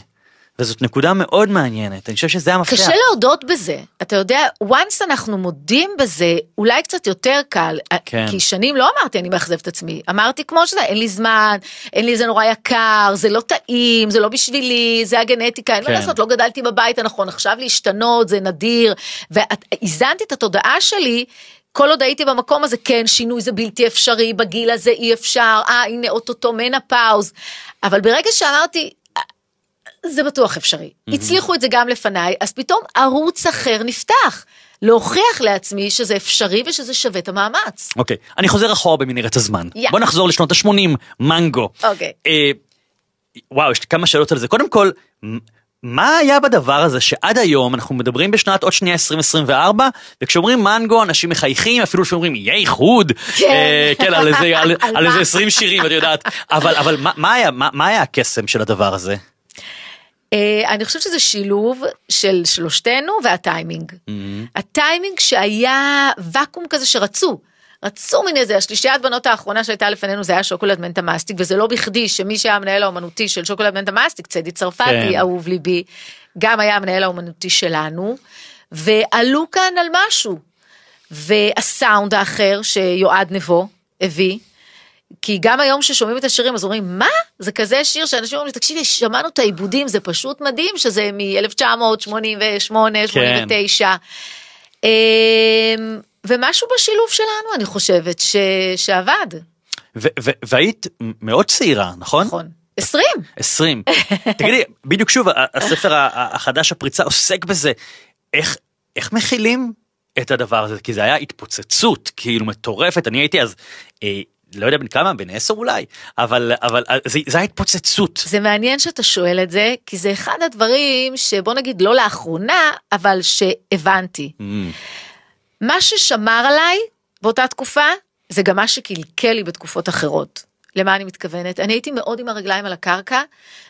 וזאת נקודה מאוד מעניינת, אני חושב שזה המפתח.
קשה להודות בזה, אתה יודע, once אנחנו מודים בזה, אולי קצת יותר קל,
כן.
כי שנים לא אמרתי אני מאכזב את עצמי, אמרתי כמו שזה, אין לי זמן, אין לי זה נורא יקר, זה לא טעים, זה לא בשבילי, זה הגנטיקה, אין מה
כן.
לעשות, לא גדלתי בבית הנכון, עכשיו להשתנות זה נדיר, ואיזנתי את התודעה שלי. כל עוד הייתי במקום הזה, כן, שינוי זה בלתי אפשרי, בגיל הזה אי אפשר, אה, הנה אוטוטו מנפאוז. אבל ברגע שאמרתי, "אה, זה בטוח אפשרי. הצליחו את זה גם לפניי, אז פתאום ערוץ אחר נפתח. להוכיח לעצמי שזה אפשרי ושזה שווה את המאמץ.
אוקיי, אני חוזר אחורה במנהרת הזמן.
יא.
בוא נחזור לשנות ה-80, מנגו.
אוקיי.
אה, וואו, יש לי כמה שאלות על זה. קודם כל, מה היה בדבר הזה שעד היום אנחנו מדברים בשנת עוד שנייה 2024 וכשאומרים מנגו אנשים מחייכים אפילו לפעמים אומרים יהיה איחוד
כן.
אה, כן על איזה על? איזה 20 שירים את יודעת אבל אבל מה, היה מה היה הקסם של הדבר הזה.
אה, אני חושבת שזה שילוב של שלושתנו והטיימינג. הטיימינג שהיה ואקום כזה שרצו. רצו מן איזה, השלישיית בנות האחרונה שהייתה לפנינו זה היה שוקולד מנטה מסטיק, וזה לא בכדי שמי שהיה המנהל האומנותי של שוקולד מנטה מסטיק, צדי צרפתי,
כן.
אהוב ליבי, גם היה המנהל האומנותי שלנו, ועלו כאן על משהו. והסאונד האחר שיועד נבו הביא, כי גם היום ששומעים את השירים אז אומרים מה זה כזה שיר שאנשים אומרים תקשיבי שמענו את העיבודים זה פשוט מדהים שזה מ-1988 89 ומשהו בשילוב שלנו אני חושבת ש... שעבד
ו- ו- והיית מאוד צעירה נכון?
נכון 20
20. תגידי, בדיוק שוב, הספר החדש, הפריצה, עוסק בזה. איך, איך מכילים את הדבר הזה? כי זה היה התפוצצות, כאילו מטורפת. אני הייתי אז, אה, לא יודע בן כמה, בן 10 אולי, אבל, אבל אה, זה, זה היה התפוצצות.
זה מעניין שאתה שואל את זה כי זה אחד הדברים שבוא נגיד לא לאחרונה אבל שהבנתי.
Mm,
מה ששמר עליי באותה תקופה זה גם מה שקלקל לי בתקופות אחרות. למה אני מתכוונת? אני הייתי מאוד עם הרגליים על הקרקע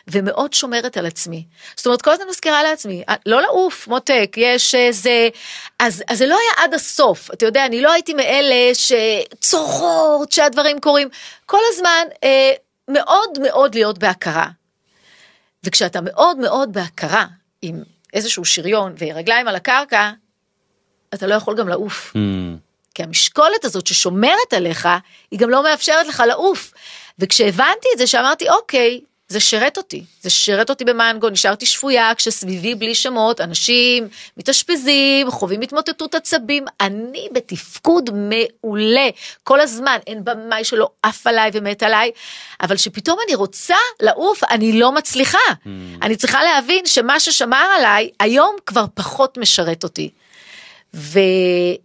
ומאוד שומרת על עצמי. זאת אומרת כל הזמן מזכירה לעצמי, "אה, לא לעוף מותק, יש איזה... אז, אז זה לא היה עד הסוף, אתה יודע, אני לא הייתי מאלה שצורחות שהדברים קורים. כל הזמן אה, מאוד מאוד להיות בהכרה. וכשאתה מאוד מאוד בהכרה עם איזשהו שריון ורגליים על הקרקע, אתה לא יכול גם לעוף.
mm.
כי המשקולת הזאת ששומרת עליך, היא גם לא מאפשרת לך לעוף. וכשהבנתי את זה, שאמרתי, אוקיי, זה שירת אותי. זה שירת אותי במנגו, נשארתי שפויה כשסביבי בלי שמות, אנשים מתאשפזים, חווים התמוטטות עצבים, אני בתפקוד מעולה. כל הזמן, אין במאי שלא עף עליי ומת עליי, אבל שפתאום אני רוצה לעוף, אני לא מצליחה. אני צריכה להבין שמה ששמר עליי, היום כבר פחות משרת אותי. ו...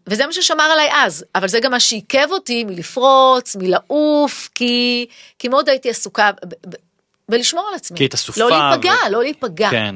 וזה מה ששמר עליי אז, אבל זה גם מה שעיכב אותי מלפרוץ, מלעוף, כי, כי מאוד הייתי עסוקה ב... ב... בלשמור על עצמי.
כי היית אסופה
לא להיפגע,
ו-
לא להיפגע.
כן.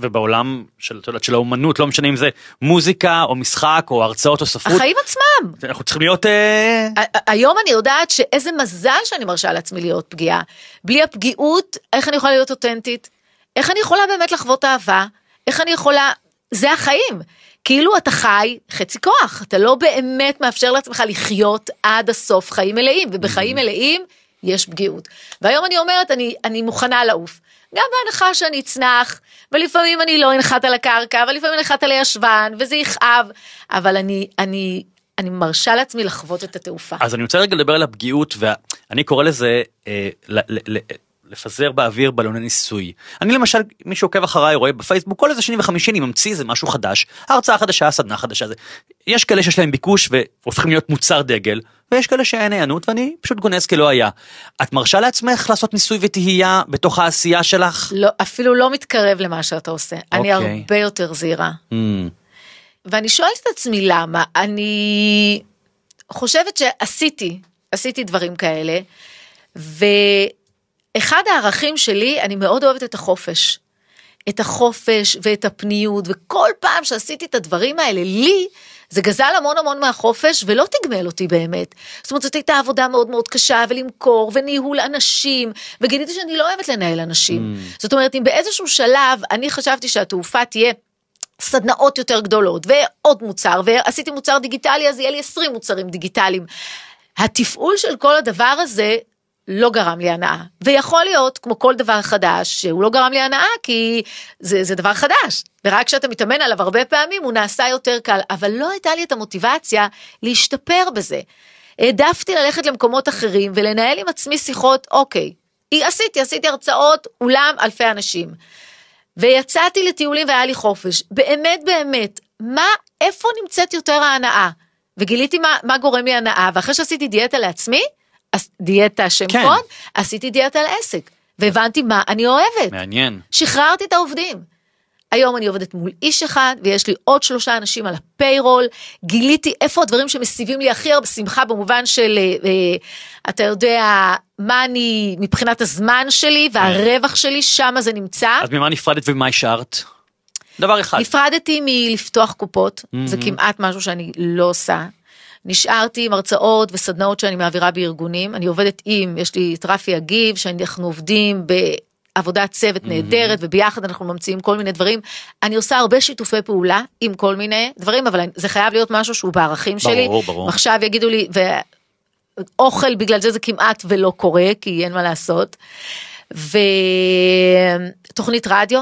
ובעולם של, של האומנות, לא משנה אם זה מוזיקה או משחק או הרצאות או ספרות,
החיים עצמם.
אנחנו צריכים להיות... אה,
היום אני יודעת שאיזה מזל שאני מרשה לעצמי להיות פגיעה. בלי הפגיעות, איך אני יכולה להיות אותנטית? איך אני יכולה באמת לחוות אהבה? איך אני יכולה... זה החיים. כאילו אתה חי חצי כוח, אתה לא באמת מאפשר לעצמך לחיות עד הסוף חיים מלאים, ובחיים מלאים יש פגיעות. והיום אני אומרת, אני, אני מוכנה לעוף. גם בהנחה שאני אצנח, ולפעמים אני לא אנחת על הקרקע, ולפעמים אנחת על הישבן, וזה יכאב, אבל אני, אני, אני מרשה לעצמי לחוות את התעופה.
אז אני רוצה רגע לדבר על הפגיעות ואני קורא לזה אה, ל, ל, ל, לפזר באוויר בלוני ניסוי. אני למשל מי שעוקב אחריי רואה בפייסבוק כל איזה שני וחמישי אני ממציא איזה משהו חדש הרצאה חדשה סדנה חדשה זה. יש כאלה שיש להם ביקוש והופכים להיות מוצר דגל ויש כאלה שאין הענות ואני פשוט גונז כלא היה. את מרשה לעצמך לעשות ניסוי וטהייה בתוך העשייה שלך?
לא, אפילו לא מתקרב למה שאתה עושה. אני
אוקיי.
הרבה יותר זהירה.
Mm,
ואני שואלת את עצמי למה. אני חושבת שעשיתי, עשיתי דברים כאלה, ואחד הערכים שלי, אני מאוד אוהבת את החופש. את החופש ואת הפניות, וכל פעם שעשיתי את הדברים האלה, לי, זה גזל המון המון מהחופש ולא תגמל אותי באמת. זאת אומרת, זאת הייתה עבודה מאוד מאוד קשה, ולמכור, וניהול אנשים, וגיליתי שאני לא אוהבת לנהל אנשים. זאת אומרת, אם באיזשהו שלב אני חשבתי שהתעופה תהיה סדנאות יותר גדולות, ועוד מוצר, ועשיתי מוצר דיגיטלי, אז יהיה לי 20 מוצרים דיגיטליים. התפעול של כל הדבר הזה לא גרם לי הנאה. ויכול להיות, כמו כל דבר חדש, שהוא לא גרם לי הנאה, כי זה, זה דבר חדש. ורק כשאתה מתאמן עליו הרבה פעמים, הוא נעשה יותר קל. אבל לא הייתה לי את המוטיבציה להשתפר בזה. העדפתי ללכת למקומות אחרים ולנהל עם עצמי שיחות, אוקיי, עשיתי, עשיתי הרצאות, אולם אלפי אנשים. ויצאתי לטיולים והיה לי חופש. באמת באמת, מה, איפה נמצאת יותר ההנאה? וגיליתי מה, מה גורם לי הנאה, ואחרי שעשיתי דיאטה לעצמי, דיאטה שם
כן.
קוד, עשיתי דיאטה לעסק, והבנתי מה אני אוהבת.
מעניין.
שחררתי את העובדים. היום אני עובדת מול איש אחד ויש לי עוד שלושה אנשים על הפיירול, גיליתי איפה הדברים שמסיבים לי הכי הרבה שמחה במובן של, אה, אה, אתה יודע, מה אני, מבחינת הזמן שלי והרווח שלי, שם זה נמצא.
אז ממה נפרדת ומה השארת? דבר אחד.
נפרדתי מלפתוח קופות, זה כמעט משהו שאני לא עושה. נשארתי עם הרצאות וסדנאות שאני מעבירה בארגונים, אני עובדת עם, יש לי את רפי אגיב, שאנחנו עובדים בעבודת צוות נהדרת, וביחד אנחנו ממציאים כל מיני דברים. אני עושה הרבה שיתופי פעולה עם כל מיני דברים, אבל זה חייב להיות משהו שהוא בערכים שלי.
ברור, ברור.
עכשיו יגידו לי, ואוכל בגלל זה זה כמעט ולא קורה, כי אין מה לעשות. ותוכנית רדיו,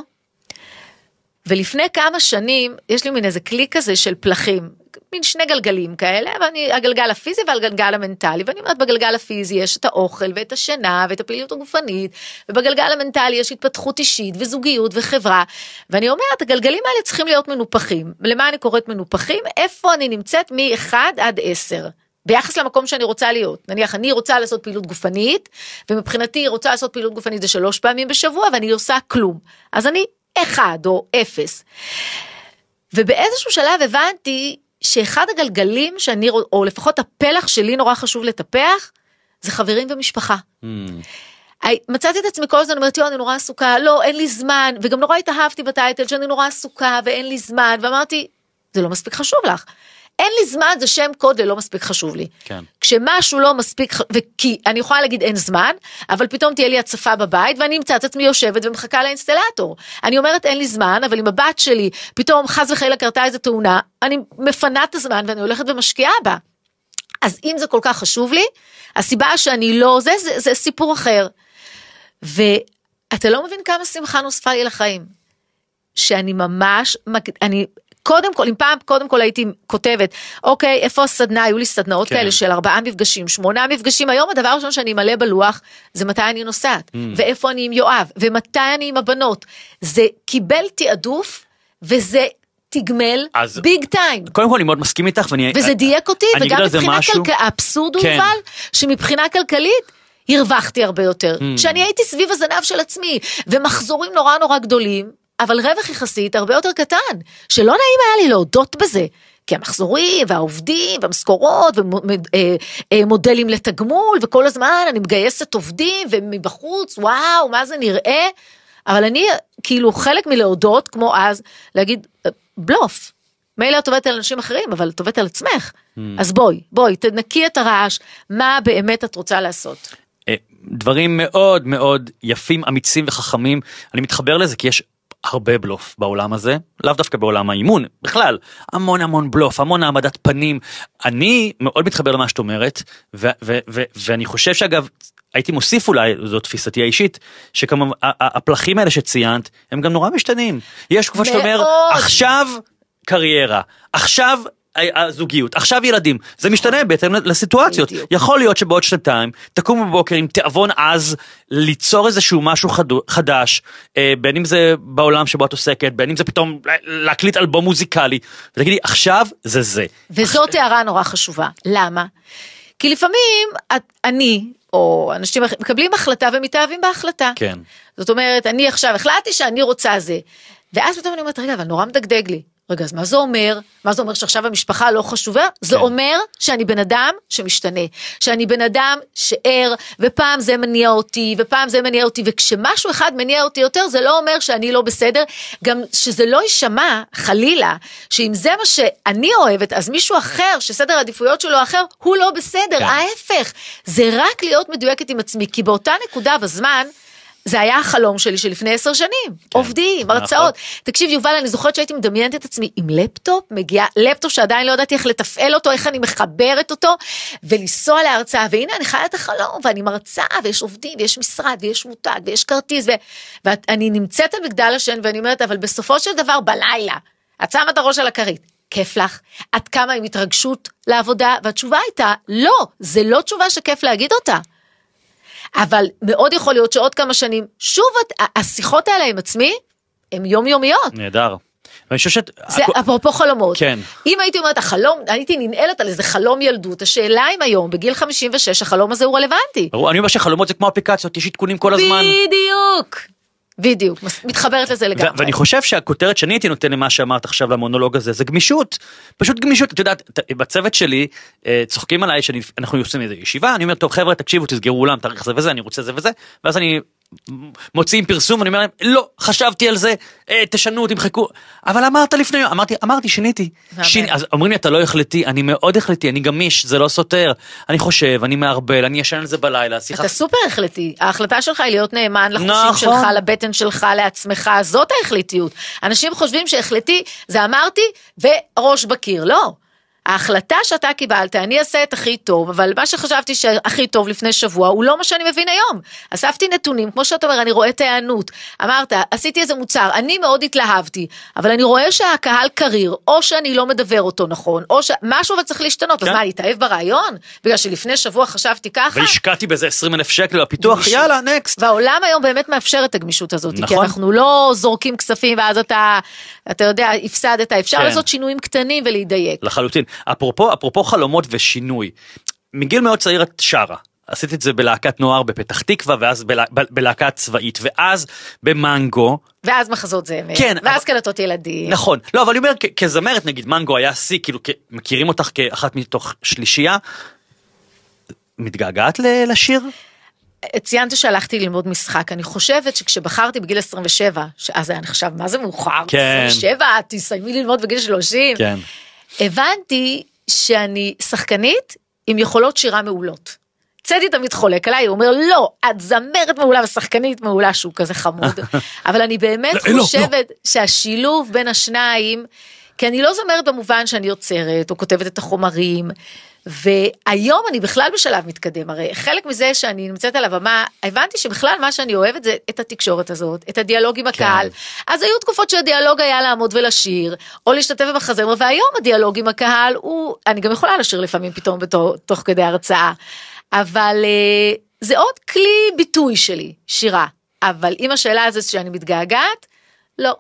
ולפני כמה שנים יש לי מין איזה כלי כזה של פלחים, מין שני גלגלים כאלה, ואני, הגלגל הפיזי והגלגל המנטלי, ואני אומרת בגלגל הפיזי יש את האוכל ואת השינה ואת הפעילות הגופנית, ובגלגל המנטלי יש התפתחות אישית וזוגיות וחברה, ואני אומרת הגלגלים האלה צריכים להיות מנופחים, למה אני קוראת מנופחים? איפה אני נמצאת מ-1 עד 10. ביחס למקום שאני רוצה להיות. נניח אני רוצה לעשות פעילות גופנית, ומבחינתי רוצה לעשות פעילות גופנית זה שלוש פעמים בשבוע, ואני עושה כלום. אז אני אחד או אפס. ובאיזשהו שלב הבנתי שאחד הגלגלים שאני, או לפחות הפלח שלי נורא חשוב לטפח, זה חברים ומשפחה.
Mm,
מצאתי את עצמי כל הזמן אומרת, יואו, אני נורא עסוקה, לא, אין לי זמן, וגם נורא התאהבתי בטייטל שאני נורא עסוקה ואין לי זמן, ואמרתי, זה לא מספיק חשוב לך. אין לי זמן זה שם קוד ללא מספיק חשוב לי.
כן.
כשמשהו לא מספיק, וכי אני יכולה להגיד אין זמן, אבל פתאום תהיה לי הצפה בבית ואני אמצא את עצמי יושבת ומחכה לאינסטלטור. אני אומרת אין לי זמן, אבל אם הבת שלי פתאום חס וחלילה קרתה איזה תאונה, אני מפנה את הזמן ואני הולכת ומשקיעה בה. אז אם זה כל כך חשוב לי, הסיבה שאני לא, זה, זה, זה סיפור אחר. ואתה לא מבין כמה שמחה נוספה לי לחיים. שאני ממש, אני, קודם כל, אם פעם קודם כל הייתי כותבת, אוקיי, איפה הסדנה, היו לי סדנאות
כן.
כאלה של ארבעה מפגשים, שמונה מפגשים, היום הדבר הראשון שאני אמלא בלוח, זה מתי אני נוסעת,
Mm.
ואיפה אני עם יואב, ומתי אני עם הבנות. זה קיבל תעדוף, וזה תגמל
אז-
ביג טיים.
קודם כל אני מאוד מסכים איתך ואני...
וזה דייק אותי, וגם מבחינה. כלכלית, האבסורד הוא
כן.
אבל, שמבחינה כלכלית, הרווחתי הרבה יותר.
Mm.
שאני הייתי סביב הזנב של עצמי, ומחזורים נורא נורא גדולים, אבל רווח יחסית הרבה יותר קטן, שלא נעים היה לי להודות בזה. כי המחזורים והעובדים והמשכורות ומודלים לתגמול וכל הזמן אני מגייסת עובדים ומבחוץ וואו מה זה נראה אבל אני כאילו חלק מלהודות כמו אז להגיד בלוף מילא את עובדת על אנשים אחרים אבל את עובדת על עצמך אז בואי בואי תנקי את הרעש מה באמת את רוצה לעשות.
אה, דברים מאוד מאוד יפים, אמיצים וחכמים. אני מתחבר לזה כי יש הרבה בלוף בעולם הזה, לאו דווקא בעולם האימון, בכלל, המון המון בלוף, המון העמדת פנים. אני מאוד מתחבר למה שאת אומרת, ו- ו- ו- ואני חושב שאגב, הייתי מוסיף אולי, זו תפיסתי האישית, שכמובן הפלחים האלה שציינת, הם גם נורא משתנים. יש תקופה שאתה אומר. עכשיו קריירה, עכשיו הזוגיות, עכשיו ילדים, זה משתנה בהתאם לסיטואציות.
בדיוק.
יכול להיות שבעוד שנתיים תקום בבוקר עם תיאבון עז ליצור איזשהו משהו חדש, אה, בין אם זה בעולם שבו את עוסקת, בין אם זה פתאום לה- להקליט אלבום מוזיקלי, ותגידי עכשיו זה זה.
וזאת הערה נורא חשובה. למה? כי לפעמים את, אני, או אנשים מקבלים החלטה ומתאהבים בהחלטה.
כן.
זאת אומרת, אני עכשיו החלטתי שאני רוצה זה. ואז פתאום אני אומרת, רגע, אבל נורא מדגדג לי. רגע, אז מה זה אומר? מה זה אומר שעכשיו המשפחה לא חשובה? זה
כן.
אומר שאני בן אדם שמשתנה. שאני בן אדם שער, ופעם זה מניע אותי, ופעם זה מניע אותי, וכשמשהו אחד מניע אותי יותר, זה לא אומר שאני לא בסדר. גם שזה לא יישמע, חלילה, שאם זה מה שאני אוהבת, אז מישהו אחר, שסדר העדיפויות שלו אחר, הוא לא בסדר.
כן.
ההפך, זה רק להיות מדויקת עם עצמי, כי באותה נקודה בזמן, זה היה החלום שלי שלפני עשר שנים,
כן,
עובדים,
נכון.
הרצאות. תקשיב יובל, אני זוכרת שהייתי מדמיינת את עצמי עם לפטופ, מגיעה, לפטופ שעדיין לא ידעתי איך לתפעל אותו, איך אני מחברת אותו, ולנסוע להרצאה, והנה אני חיה את החלום, ואני מרצה, ויש עובדים, ויש משרד, ויש מותג, ויש כרטיס, ו... ואני נמצאת על מגדל השן, ואני אומרת, אבל בסופו של דבר, בלילה, את שמה את הראש על הכרית. כיף לך? את קמה עם התרגשות לעבודה? והתשובה הייתה, לא, זה לא תשובה שכיף להגיד אותה. אבל מאוד יכול להיות שעוד כמה שנים, שוב, את- השיחות האלה עם עצמי, הן יומיומיות.
נהדר. ואני חושב שאת...
זה
הכל-
אפרופו חלומות.
כן.
אם הייתי אומרת החלום, הייתי ננעלת על איזה חלום ילדות, השאלה אם היום, בגיל 56, החלום הזה הוא רלוונטי.
ברור, אני אומר שחלומות זה כמו אפליקציות, יש עדכונים כל הזמן.
בדיוק. בדיוק, מתחברת לזה לגמרי.
ואני חושב שהכותרת שאני הייתי נותן למה שאמרת עכשיו למונולוג הזה זה גמישות. פשוט גמישות. את יודעת בצוות שלי אה, צוחקים עליי שאנחנו עושים איזה ישיבה אני אומר טוב חבר'ה תקשיבו תסגרו אולם תאריך זה וזה אני רוצה זה וזה. ואז אני מוציאים פרסום ואני אומר להם לא חשבתי על זה אה, תשנו תמחקו אבל אמרת לפני יום אמרתי אמרתי שיניתי. שיני, אז אומרים לי אתה לא החלטי אני מאוד החלטי אני גמיש זה לא סותר אני חושב אני מערבל אני ישן על זה בלילה שיחה
אתה סופר החלטי, ההחלטה שלך היא להיות נאמן לחושים
נכון.
שלך, לבטן שלך, לעצמך, זאת ההחלטיות. אנשים חושבים שהחלטי זה אמרתי וראש בקיר, לא. ההחלטה שאתה קיבלת, אני אעשה את הכי טוב, אבל מה שחשבתי שהכי טוב לפני שבוע, הוא לא מה שאני מבין היום. אספתי נתונים, כמו שאתה אומר, אני רואה את ההיענות. אמרת, עשיתי איזה מוצר, אני מאוד התלהבתי, אבל אני רואה שהקהל קריר, או שאני לא מדבר אותו נכון, או שמשהו אבל צריך להשתנות, אז
כן.
מה, להתאהב ברעיון? בגלל שלפני שבוע חשבתי ככה?
והשקעתי בזה 20 אלף שקל בפיתוח
גמישות.
יאללה נקסט.
והעולם היום באמת מאפשר את הגמישות הזאת, כי
נכון.
אנחנו לא זורקים כספים ואז אתה, אתה יודע, הפסדת, אפשר
כן.
לעשות שינויים קטנים ולהידייק.
לחלוטין. אפרופו, אפרופו חלומות ושינוי, מגיל מאוד צעיר את שרה. עשיתי את זה בלהקת נוער בפתח תקווה ואז בלה, בלהקה צבאית ואז במנגו
ואז מחזות זמר,
כן,
ואז
אבל-
קלטות ילדים.
נכון לא אבל אני אומר כ- כזמרת נגיד מנגו היה שיא כאילו מכירים אותך כאחת מתוך שלישייה. מתגעגעת לשיר?
ציינת שהלכתי ללמוד משחק, אני חושבת שכשבחרתי בגיל 27, שאז היה נחשב מה זה מאוחר,
כן.
27, תסיימי ללמוד בגיל 30,
כן.
הבנתי שאני שחקנית עם יכולות שירה מעולות. צדי תמיד חולק עליי, הוא אומר לא, את זמרת מעולה ושחקנית מעולה שהוא כזה חמוד, אבל אני באמת
לא, לא,
חושבת שהשילוב בין השניים, כי אני לא זמרת במובן שאני יוצרת או כותבת את החומרים, והיום אני בכלל בשלב מתקדם, הרי חלק מזה שאני נמצאת על הבמה, הבנתי שבכלל מה שאני אוהבת זה את התקשורת הזאת, את הדיאלוג עם הקהל, אז היו תקופות שהדיאלוג היה לעמוד ולשיר, או להשתתף במחזמר, והיום הדיאלוג עם הקהל הוא, אני גם יכולה לשיר לפעמים פתאום בתור, תוך כדי הרצאה, אבל אה, זה עוד כלי ביטוי שלי, שירה, אבל אם השאלה הזו שאני מתגעגעת, לא.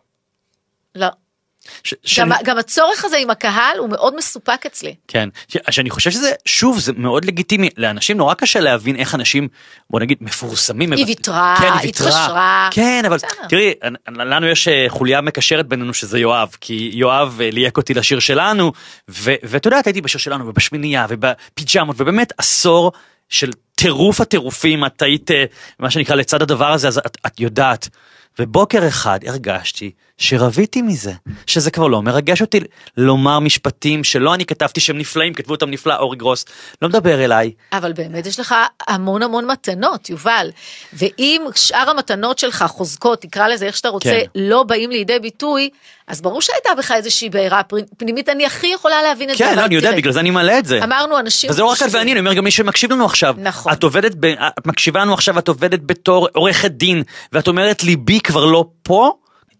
ש-
גם, גם הצורך הזה עם הקהל הוא מאוד מסופק אצלי.
כן, שאני חושב שזה, שוב, זה מאוד לגיטימי, לאנשים נורא קשה להבין איך אנשים, בוא נגיד, מפורסמים.
היא ויתרה,
כן, היא
התחשרה.
כן, אבל
בסדר.
תראי, לנו יש אה, חוליה מקשרת בינינו שזה יואב, כי יואב אה, ליהק אותי לשיר שלנו, ואת יודעת, הייתי בשיר שלנו, ובשמינייה, ובפיג'מות, ובאמת עשור של טירוף הטירופים, את היית, אה, מה שנקרא, לצד הדבר הזה, אז את, את יודעת. ובוקר אחד הרגשתי שרביתי מזה, שזה כבר לא מרגש אותי לומר משפטים שלא אני כתבתי שהם נפלאים, כתבו אותם נפלא, אורי גרוס, לא מדבר אליי.
אבל באמת יש לך המון המון מתנות, יובל. ואם שאר המתנות שלך חוזקות, תקרא לזה איך שאתה רוצה,
כן.
לא באים לידי ביטוי, אז ברור שהייתה בך איזושהי בעירה פנימית, אני הכי יכולה להבין את זה.
כן, לא, אני יודע,
תראה,
בגלל זה אני מעלה את זה.
אמרנו אנשים...
וזה לא רק את ואני, אני אומר גם מי שמקשיב לנו עכשיו.
נכון.
את עובדת, ב, את מקשיבה לנו עכשיו, את עובדת בתור עורכת דין, ואת אומרת ליבי כבר לא פה,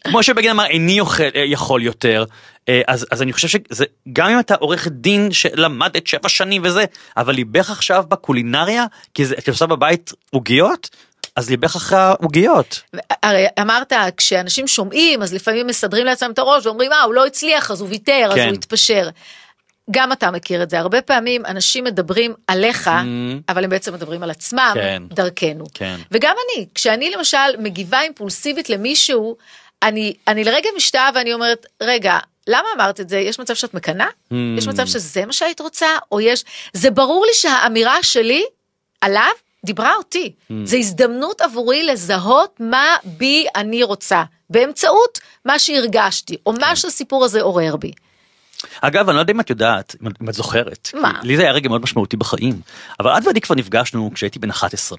כמו שבגין אמר, איני יכול, יכול יותר. אה, אז, אז אני חושב שזה, גם אם אתה עורכת דין שלמדת שבע שנים וזה, אבל ליבך עכשיו בקולינריה, כי זה, את עושה בבית עוגיות, אז ליבך אחרי העוגיות.
הרי אמרת, כשאנשים שומעים, אז לפעמים מסדרים לעצמם את הראש ואומרים, אה, הוא לא הצליח, אז הוא ויתר, אז
כן.
הוא התפשר. גם אתה מכיר את זה, הרבה פעמים אנשים מדברים עליך, אבל הם בעצם מדברים על עצמם,
Mm. כן.
דרכנו.
כן.
וגם אני, כשאני למשל מגיבה אימפולסיבית למישהו, אני, אני לרגע משתאה ואני אומרת, רגע, למה אמרת את זה? יש מצב שאת מקנאה?
Mm.
יש מצב שזה מה שהיית רוצה? או יש... זה ברור לי שהאמירה שלי עליו דיברה אותי.
Mm.
זו הזדמנות עבורי לזהות מה בי אני רוצה, באמצעות מה שהרגשתי, או
כן.
מה שהסיפור הזה עורר בי.
אגב, אני לא יודע אם את יודעת, אם את- זוכרת.
מה?
לי זה היה רגע מאוד משמעותי בחיים. אבל את ואני כבר נפגשנו כשהייתי בן 11.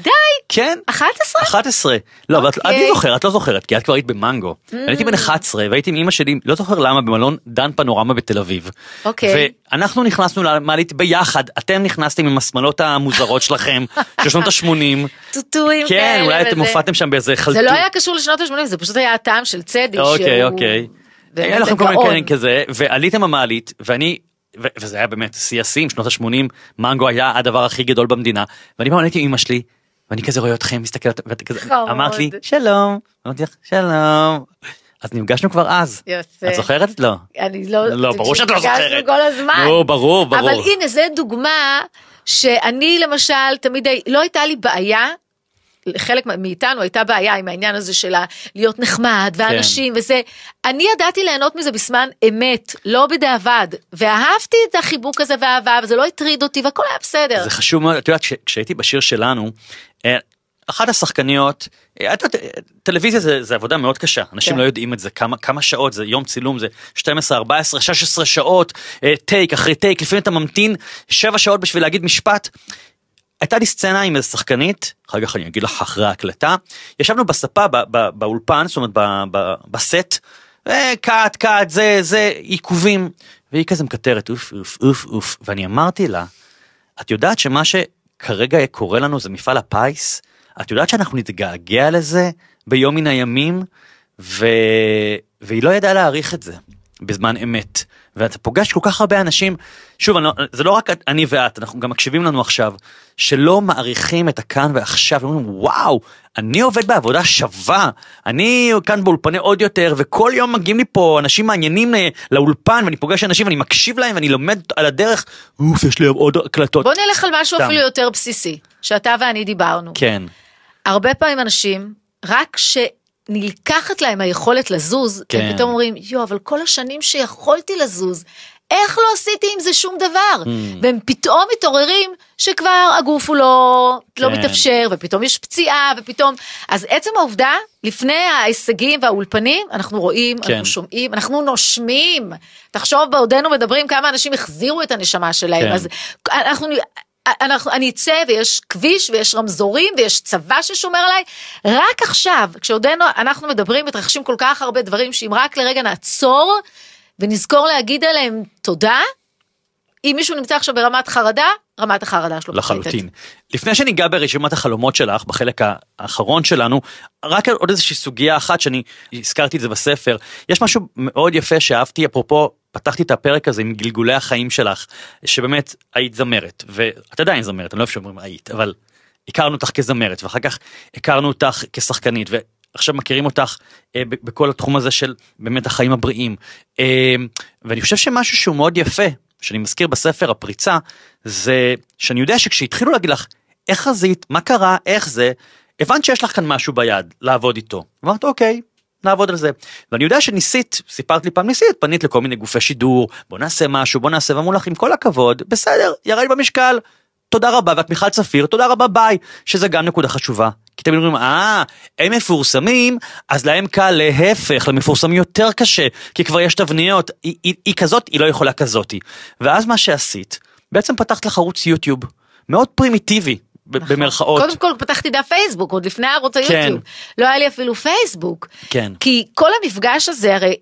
די,
כן.
11?
11. לא, אבל את-
אוקיי.
אני זוכר, את לא זוכרת, כי את כבר היית במנגו. אני הייתי בן 11 והייתי עם אמא שלי, לא זוכר למה, במלון דן פנורמה בתל אביב.
אוקיי.
ואנחנו נכנסנו למעלית ביחד, אתם נכנסתם עם השמלות המוזרות שלכם, של שנות ה-80.
טוטואים
כן,
כאלה
אולי אתם. הופעתם שם באיזה
זה
חלטור.
לא היה קשור לשנות ה-80, זה פשוט היה הטעם של צדי,
אוקיי,
שהוא
אוקיי.
באמת
היה לכם כל מיני. כאלה כזה, ועליתם במעלית, ואני, וזה היה באמת שיא השיאים, שנות ה-80, מנגו היה הדבר הכי גדול במדינה, ואני פעם עליתי עם אמא שלי, ואני כזה רואה אתכם, מסתכל, ואתה כזה. אמרת לי, שלום, אמרתי לך, שלום. אז נפגשנו כבר אז.
יפה.
את זוכרת? לא.
אני לא...
לא, ברור שאת לא
נפגשנו
זוכרת.
כל הזמן.
נו, ברור, ברור.
אבל הנה, זו דוגמה שאני למשל, תמיד, לא הייתה לי בעיה. לחלק מאיתנו הייתה בעיה עם העניין הזה של להיות נחמד ואנשים
כן.
וזה. אני ידעתי ליהנות מזה בזמן אמת, לא בדיעבד, ואהבתי את החיבוק הזה והאהבה, וזה לא הטריד אותי והכל היה בסדר.
זה חשוב מאוד, את יודעת, כש- כשהייתי בשיר שלנו, אחת השחקניות, אה, אה, טלוויזיה זה, זה עבודה מאוד קשה, אנשים
כן.
לא יודעים את זה, כמה, כמה שעות, זה יום צילום, זה 12, 14, 16 שעות, אה, טייק אחרי טייק, לפעמים אתה ממתין 7 שעות בשביל להגיד משפט. הייתה לי סצנה עם איזה שחקנית, אחר כך אני אגיד לך אחרי ההקלטה, ישבנו בספה ב- ב- באולפן, זאת אומרת ב- ב- בסט, אה, קאט קאט זה זה עיכובים, והיא כזה מקטרת אוף אוף אוף אוף, ואני אמרתי לה, את יודעת שמה שכרגע קורה לנו זה מפעל הפיס? את יודעת שאנחנו נתגעגע לזה ביום מן הימים? ו... והיא לא ידעה להעריך את זה בזמן אמת. ואתה פוגש כל כך הרבה אנשים, שוב, אני לא, זה לא רק אני ואת, אנשים גם מקשיבים לנו עכשיו, שלא מעריכים את הכאן ועכשיו, אומרים וואו, אני עובד בעבודה שווה, אני כאן באולפני עוד יותר, וכל יום מגיעים לי פה אנשים מעניינים ל- לאולפן, ואני פוגש אנשים ואני מקשיב להם ואני לומד על הדרך, אוף, יש לי עוד הקלטות.
בוא נלך על משהו
סתם.
אפילו יותר בסיסי, שאתה ואני דיברנו.
כן,
הרבה פעמים אנשים, רק שנלקחת להם היכולת לזוז,
כן.
הם פתאום אומרים, יו, אבל כל השנים שיכולתי לזוז, איך לא עשיתי עם זה שום דבר?
Mm.
והם פתאום מתעוררים שכבר הגוף הוא לא, לא
כן.
מתאפשר, ופתאום יש פציעה, ופתאום... אז עצם העובדה, לפני ההישגים והאולפנים, אנחנו רואים,
כן.
אנחנו שומעים, אנחנו נושמים. תחשוב בעודנו מדברים כמה אנשים החזירו את הנשמה שלהם,
כן.
אז אנחנו... אנחנו, אני אצא ויש כביש ויש רמזורים ויש צבא ששומר עליי, רק עכשיו, כשעודנו אנחנו מדברים, מתרחשים כל כך הרבה דברים, שאם רק לרגע נעצור ונזכור להגיד עליהם תודה, אם מישהו נמצא עכשיו ברמת חרדה, רמת החרדה שלו
לחלוטין. לפני שניגע ברשימת החלומות שלך בחלק האחרון שלנו, רק עוד איזושהי סוגיה אחת שאני הזכרתי את זה בספר, יש משהו מאוד יפה שאהבתי אפרופו פתחתי את הפרק הזה עם גלגולי החיים שלך, שבאמת היית זמרת, ואת עדיין זמרת, אני לא אוהב שאומרים היית, אבל הכרנו אותך כזמרת, ואחר כך הכרנו אותך כשחקנית, ועכשיו מכירים אותך אה, בכל התחום הזה של באמת החיים הבריאים. אה, ואני חושב שמשהו שהוא מאוד יפה, שאני מזכיר בספר הפריצה, זה שאני יודע שכשהתחילו להגיד לך, איך חזית, מה קרה, איך זה, הבנת שיש לך כאן משהו ביד, לעבוד איתו. אמרת אוקיי, נעבוד על זה. ואני יודע שניסית, סיפרת לי פעם, ניסית, פנית לכל מיני גופי שידור, בוא נעשה משהו, בוא נעשה, ואמרו לך עם כל הכבוד, בסדר, ירד במשקל, תודה רבה, ואת מיכל צפיר, תודה רבה, ביי, שזה גם נקודה חשובה. כי תמיד אומרים, אה, הם מפורסמים, אז להם קל להפך, למפורסמים יותר קשה, כי כבר יש תבניות, היא, היא, היא כזאת, היא לא יכולה כזאתי. ואז מה שעשית, בעצם פתחת לך ערוץ יוטיוב, מאוד פרימיטיבי, ב- במרכאות.
קודם כל פתחתי דף פייסבוק עוד לפני ערוץ
כן.
היוטיוב, לא היה לי אפילו פייסבוק,
כן.
כי כל המפגש הזה הרי.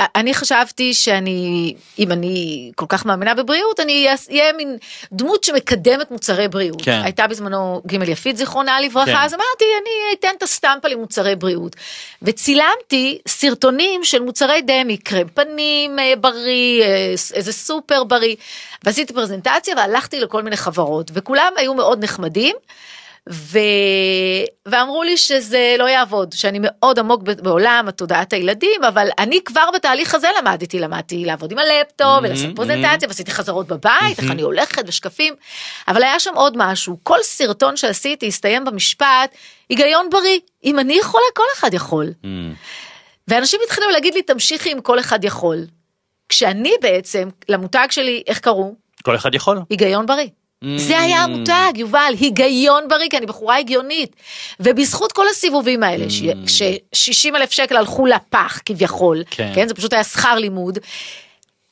אני חשבתי שאני, אם אני כל כך מאמינה בבריאות, אני אהיה מין דמות שמקדמת מוצרי בריאות.
כן.
הייתה בזמנו ג' יפית זיכרונה לברכה,
כן.
אז אמרתי, אני אתן את הסטמפה למוצרי בריאות. וצילמתי סרטונים של מוצרי דמי, קרם פנים אה, בריא, אה, איזה סופר בריא, ועשיתי פרזנטציה והלכתי לכל מיני חברות, וכולם היו מאוד נחמדים. ו... ואמרו לי שזה לא יעבוד, שאני מאוד עמוק בעולם התודעת הילדים, אבל אני כבר בתהליך הזה למדתי, למדתי לעבוד עם הלפטופ ולעשות פרזנטציה, ועשיתי חזרות בבית, איך אני הולכת ושקפים, אבל היה שם עוד משהו, כל סרטון שעשיתי הסתיים במשפט, היגיון בריא, אם אני יכולה, כל אחד יכול.
Mm,
ואנשים התחילו להגיד לי, תמשיכי אם כל אחד יכול. כשאני בעצם, למותג שלי, איך קראו?
כל אחד יכול.
היגיון בריא. זה היה המותג, יובל, היגיון בריא, כי אני בחורה הגיונית. ובזכות כל הסיבובים האלה, ש-60 אלף שקל הלכו לפח כביכול,
כן.
כן, זה פשוט היה שכר לימוד,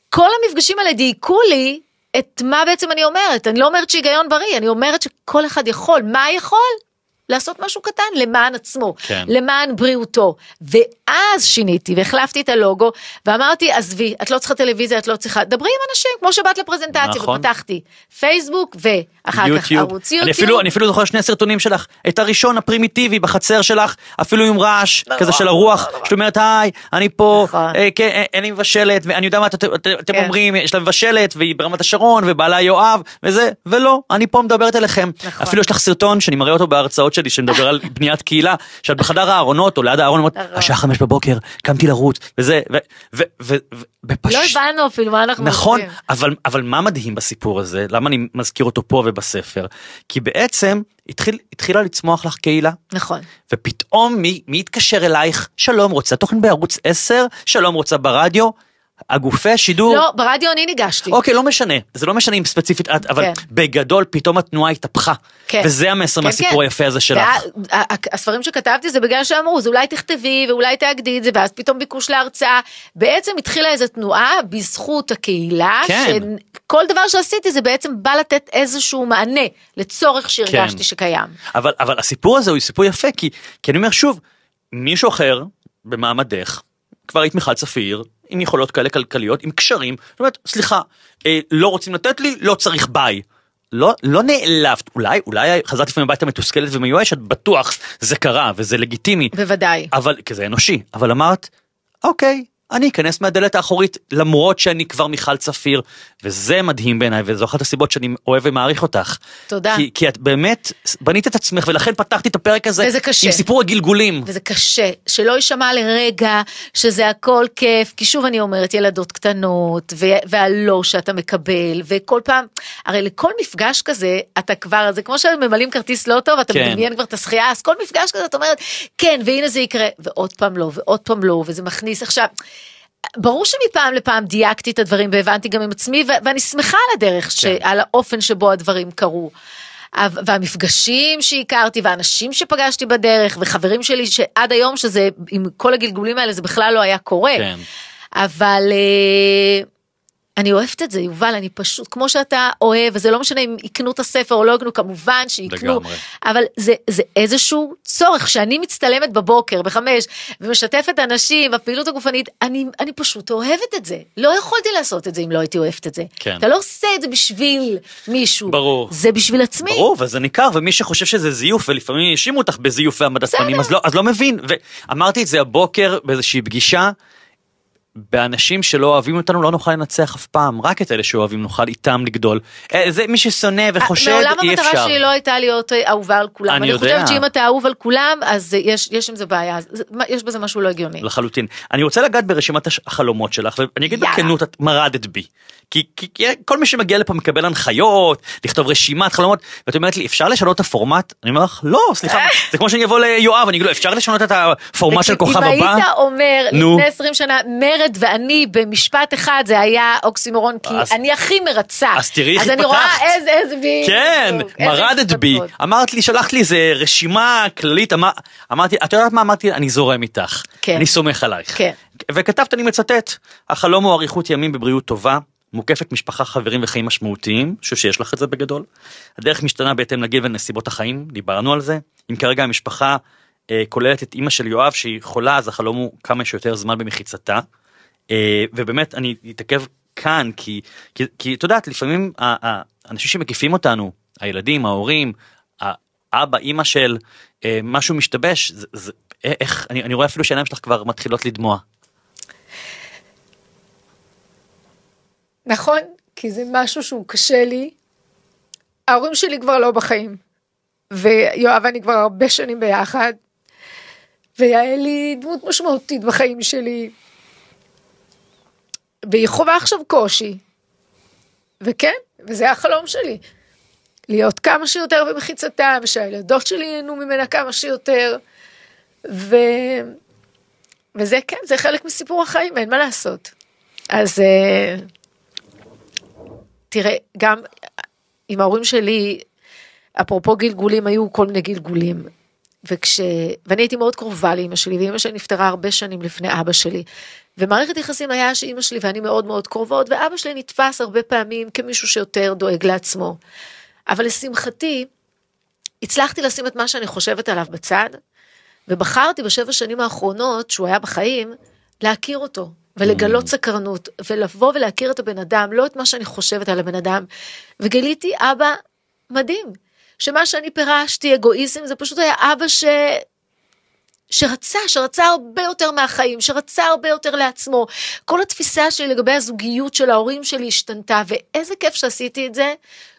כל המפגשים האלה דייקו לי את מה בעצם אני אומרת. אני לא אומרת שהיגיון בריא, אני אומרת שכל אחד יכול. מה יכול? לעשות משהו קטן למען עצמו,
כן.
למען בריאותו. ואז שיניתי והחלפתי את הלוגו ואמרתי עזבי את לא צריכה טלוויזיה את לא צריכה דברי עם אנשים כמו שבאת לפרזנטציה
נכון.
ופתחתי פייסבוק ואחר כך
יוטיוב.
ערוץ
אני
יוטיוב.
אפילו, אני אפילו זוכר שני סרטונים שלך, את הראשון הפרימיטיבי בחצר שלך, אפילו עם רעש כזה של הרוח, שאת אומרת היי, אני פה,
נכון.
אה, כן, אה, אין לי מבשלת, ואני יודע מה את- את- אתם
כן.
אומרים, יש לה מבשלת, והיא ברמת השרון, ובעלה יואב, וזה, ולא, אני פה מדברת אליכם.
נכון.
אפילו יש לך סרטון שאני מראה אותו בהרצאות שלי שמדבר על בניית קהילה, שאת בחדר הארונות או ליד הארון, אומרת,
נכון.
השעה חמש בבוקר, קמתי לרוץ, וזה, ו... ו... ו... ו... בפש-
לא הבנו אפילו מה אנחנו
נכון. אבל, אבל מה מדהים בסיפור הזה? למה אני מזכיר אותו פה ובספר? כי בעצם התחיל, התחילה לצמוח לך קהילה,
נכון.
ופתאום מי, מי התקשר אלייך? שלום, רוצה תוכן בערוץ 10? שלום, רוצה ברדיו? הגופי השידור?
לא, ברדיו אני ניגשתי.
אוקיי, לא משנה, זה לא משנה אם ספציפית את, אבל
כן.
בגדול פתאום התנועה התהפכה.
כן.
וזה המסר
כן,
מהסיפור
כן.
היפה הזה שלך.
וה- הספרים שכתבתי זה בגלל שאמרו, אז אולי תכתבי ואולי תאגדי את זה, ואז פתאום ביקוש להרצאה. בעצם התחילה איזו תנועה בזכות הקהילה,
כן.
שכל דבר שעשיתי זה בעצם בא לתת איזשהו מענה לצורך שהרגשתי
כן.
שקיים.
אבל, אבל הסיפור הזה הוא סיפור יפה, כי, כי אני אומר שוב, מישהו אחר במעמדך, כבר היית מיכל צפיר, עם יכולות כאלה כלכליות, עם קשרים, זאת אומרת, סליחה, אה, לא רוצים לתת לי, לא צריך ביי. לא, לא נעלבת, אולי, אולי חזרת לפעמים הביתה מתוסכלת ומיואשת, בטוח זה קרה וזה לגיטימי,
בוודאי.
אבל, כי זה אנושי, אבל אמרת, אוקיי, אני אכנס מהדלת האחורית למרות שאני כבר מיכל צפיר, וזה מדהים בעיניי, וזו אחת הסיבות שאני אוהב ומעריך אותך.
תודה.
כי, כי את באמת בנית את עצמך, ולכן פתחתי את הפרק הזה
וזה קשה.
עם סיפור הגלגולים.
וזה קשה, שלא יישמע לרגע שזה הכל כיף, כי שוב אני אומרת, ילדות קטנות, ו- והלא שאתה מקבל, וכל פעם, הרי לכל מפגש כזה, אתה כבר, זה כמו שממלאים כרטיס לא טוב, אתה
כן.
מדמיין כבר את השחייה, אז כל מפגש כזה, את אומרת, כן, והנה זה יקרה, ועוד פעם לא, ועוד פעם לא, וזה מכניס עכשיו. ברור שמפעם לפעם דייקתי את הדברים והבנתי גם עם עצמי ו- ואני שמחה על הדרך, ש-
כן.
על האופן שבו הדברים קרו. והמפגשים שהכרתי והאנשים שפגשתי בדרך וחברים שלי שעד היום שזה עם כל הגלגולים האלה זה בכלל לא היה קורה.
כן.
אבל אה, אני אוהבת את זה יובל אני פשוט כמו שאתה אוהב וזה לא משנה אם יקנו את הספר או לא יקנו כמובן שיקנו
לגמרי.
אבל זה זה איזשהו צורך שאני מצטלמת בבוקר בחמש ומשתפת אנשים בפעילות הגופנית אני אני פשוט אוהבת את זה לא יכולתי לעשות את זה אם לא הייתי אוהבת את זה
כן.
אתה לא עושה את זה בשביל מישהו
ברור.
זה בשביל עצמי
ברור, וזה ניכר, ומי שחושב שזה זיוף, ולפעמים האשימו אותך בזיוף והעמדת
בסדר.
פנים, אז לא, אז לא מבין. ואמרתי את זה הבוקר באיזושהי פגישה, באנשים שלא אוהבים אותנו לא נוכל לנצח אף פעם, רק את אלה שאוהבים נוכל איתם לגדול. אה, זה מי ששונא וחושד,
מעולם
אי
המטרה
אפשר.
שלי לא הייתה להיות אה, אהובה על כולם.
אני
אני
יודע.
חושבת שאם אתה אהוב על כולם, אז אה, יש יש עם זה בעיה, יש בזה משהו לא הגיוני.
לחלוטין. אני רוצה לגעת ברשימת החלומות שלך, ואני אגיד. בכנות, את מרדת בי. כי, כי, כי כל מי שמגיע לפה מקבל הנחיות, לכתוב רשימת חלומות, ואת אומרת לי, אפשר לשנות את הפורמט? אני אומר לך, לא, סליחה, זה כמו שאני אבוא ליואב, אני אגיד לו, אפשר לשנות את הפורמט של כוכב
אם
הבא?
היית אומר
נו.
לפני 20 שנה, מרד ואני במשפט אחד, זה היה אוקסימורון, כי
אז-
אני הכי מרצה.
אז תראי איך
אז אני
התפתחת.
רואה איזה, איזה, בדיוק,
כן, מרדת בי. אמרת לי, שלחת לי איזה רשימה כללית, אמר, אמרתי, את יודעת מה אמרתי? אני זורם איתך,
כן.
אני סומך עלייך.
כן.
וכתבת, אני מצטט, החלום הוא אריכות ימים בבריאות טובה, מוקפת משפחה, חברים וחיים משמעותיים, אני חושב שיש לך את זה בגדול. הדרך משתנה בהתאם לגיל ונסיבות החיים, דיברנו על זה. אם כרגע המשפחה אה, כוללת את אימא של יואב שהיא חולה, אז החלום הוא כמה שיותר זמן במחיצתה. אה, ובאמת אני אתעכב כאן כי כי, כי את יודעת לפעמים האנשים שמקיפים אותנו הילדים ההורים האבא אימא של אה, משהו משתבש זה, זה, איך אני, אני רואה אפילו שהעיניים שלך כבר מתחילות לדמוע.
נכון, כי זה משהו שהוא קשה לי. ההורים שלי כבר לא בחיים, ויואב ואני כבר הרבה שנים ביחד, ויעל היא דמות משמעותית בחיים שלי, והיא חווה עכשיו קושי, וכן, וזה החלום שלי, להיות כמה שיותר במחיצתה, ושהילדות שלי ייהנו ממנה כמה שיותר, ו... וזה כן, זה חלק מסיפור החיים, אין מה לעשות. אז... אה, תראה, גם עם ההורים שלי, אפרופו גלגולים, היו כל מיני גלגולים. וכש... ואני הייתי מאוד קרובה לאימא שלי, ואימא שלי נפטרה הרבה שנים לפני אבא שלי. ומערכת יחסים היה שאימא שלי ואני מאוד מאוד קרובות, ואבא שלי נתפס הרבה פעמים כמישהו שיותר דואג לעצמו. אבל לשמחתי, הצלחתי לשים את מה שאני חושבת עליו בצד, ובחרתי בשבע שנים האחרונות, שהוא היה בחיים, להכיר אותו, ולגלות סקרנות, ולבוא ולהכיר את הבן אדם, לא את מה שאני חושבת על הבן אדם. וגיליתי אבא מדהים, שמה שאני פירשתי, אגואיזם, זה פשוט היה אבא ש... שרצה, שרצה הרבה יותר מהחיים, שרצה הרבה יותר לעצמו. כל התפיסה שלי לגבי הזוגיות של ההורים שלי השתנתה, ואיזה כיף שעשיתי את זה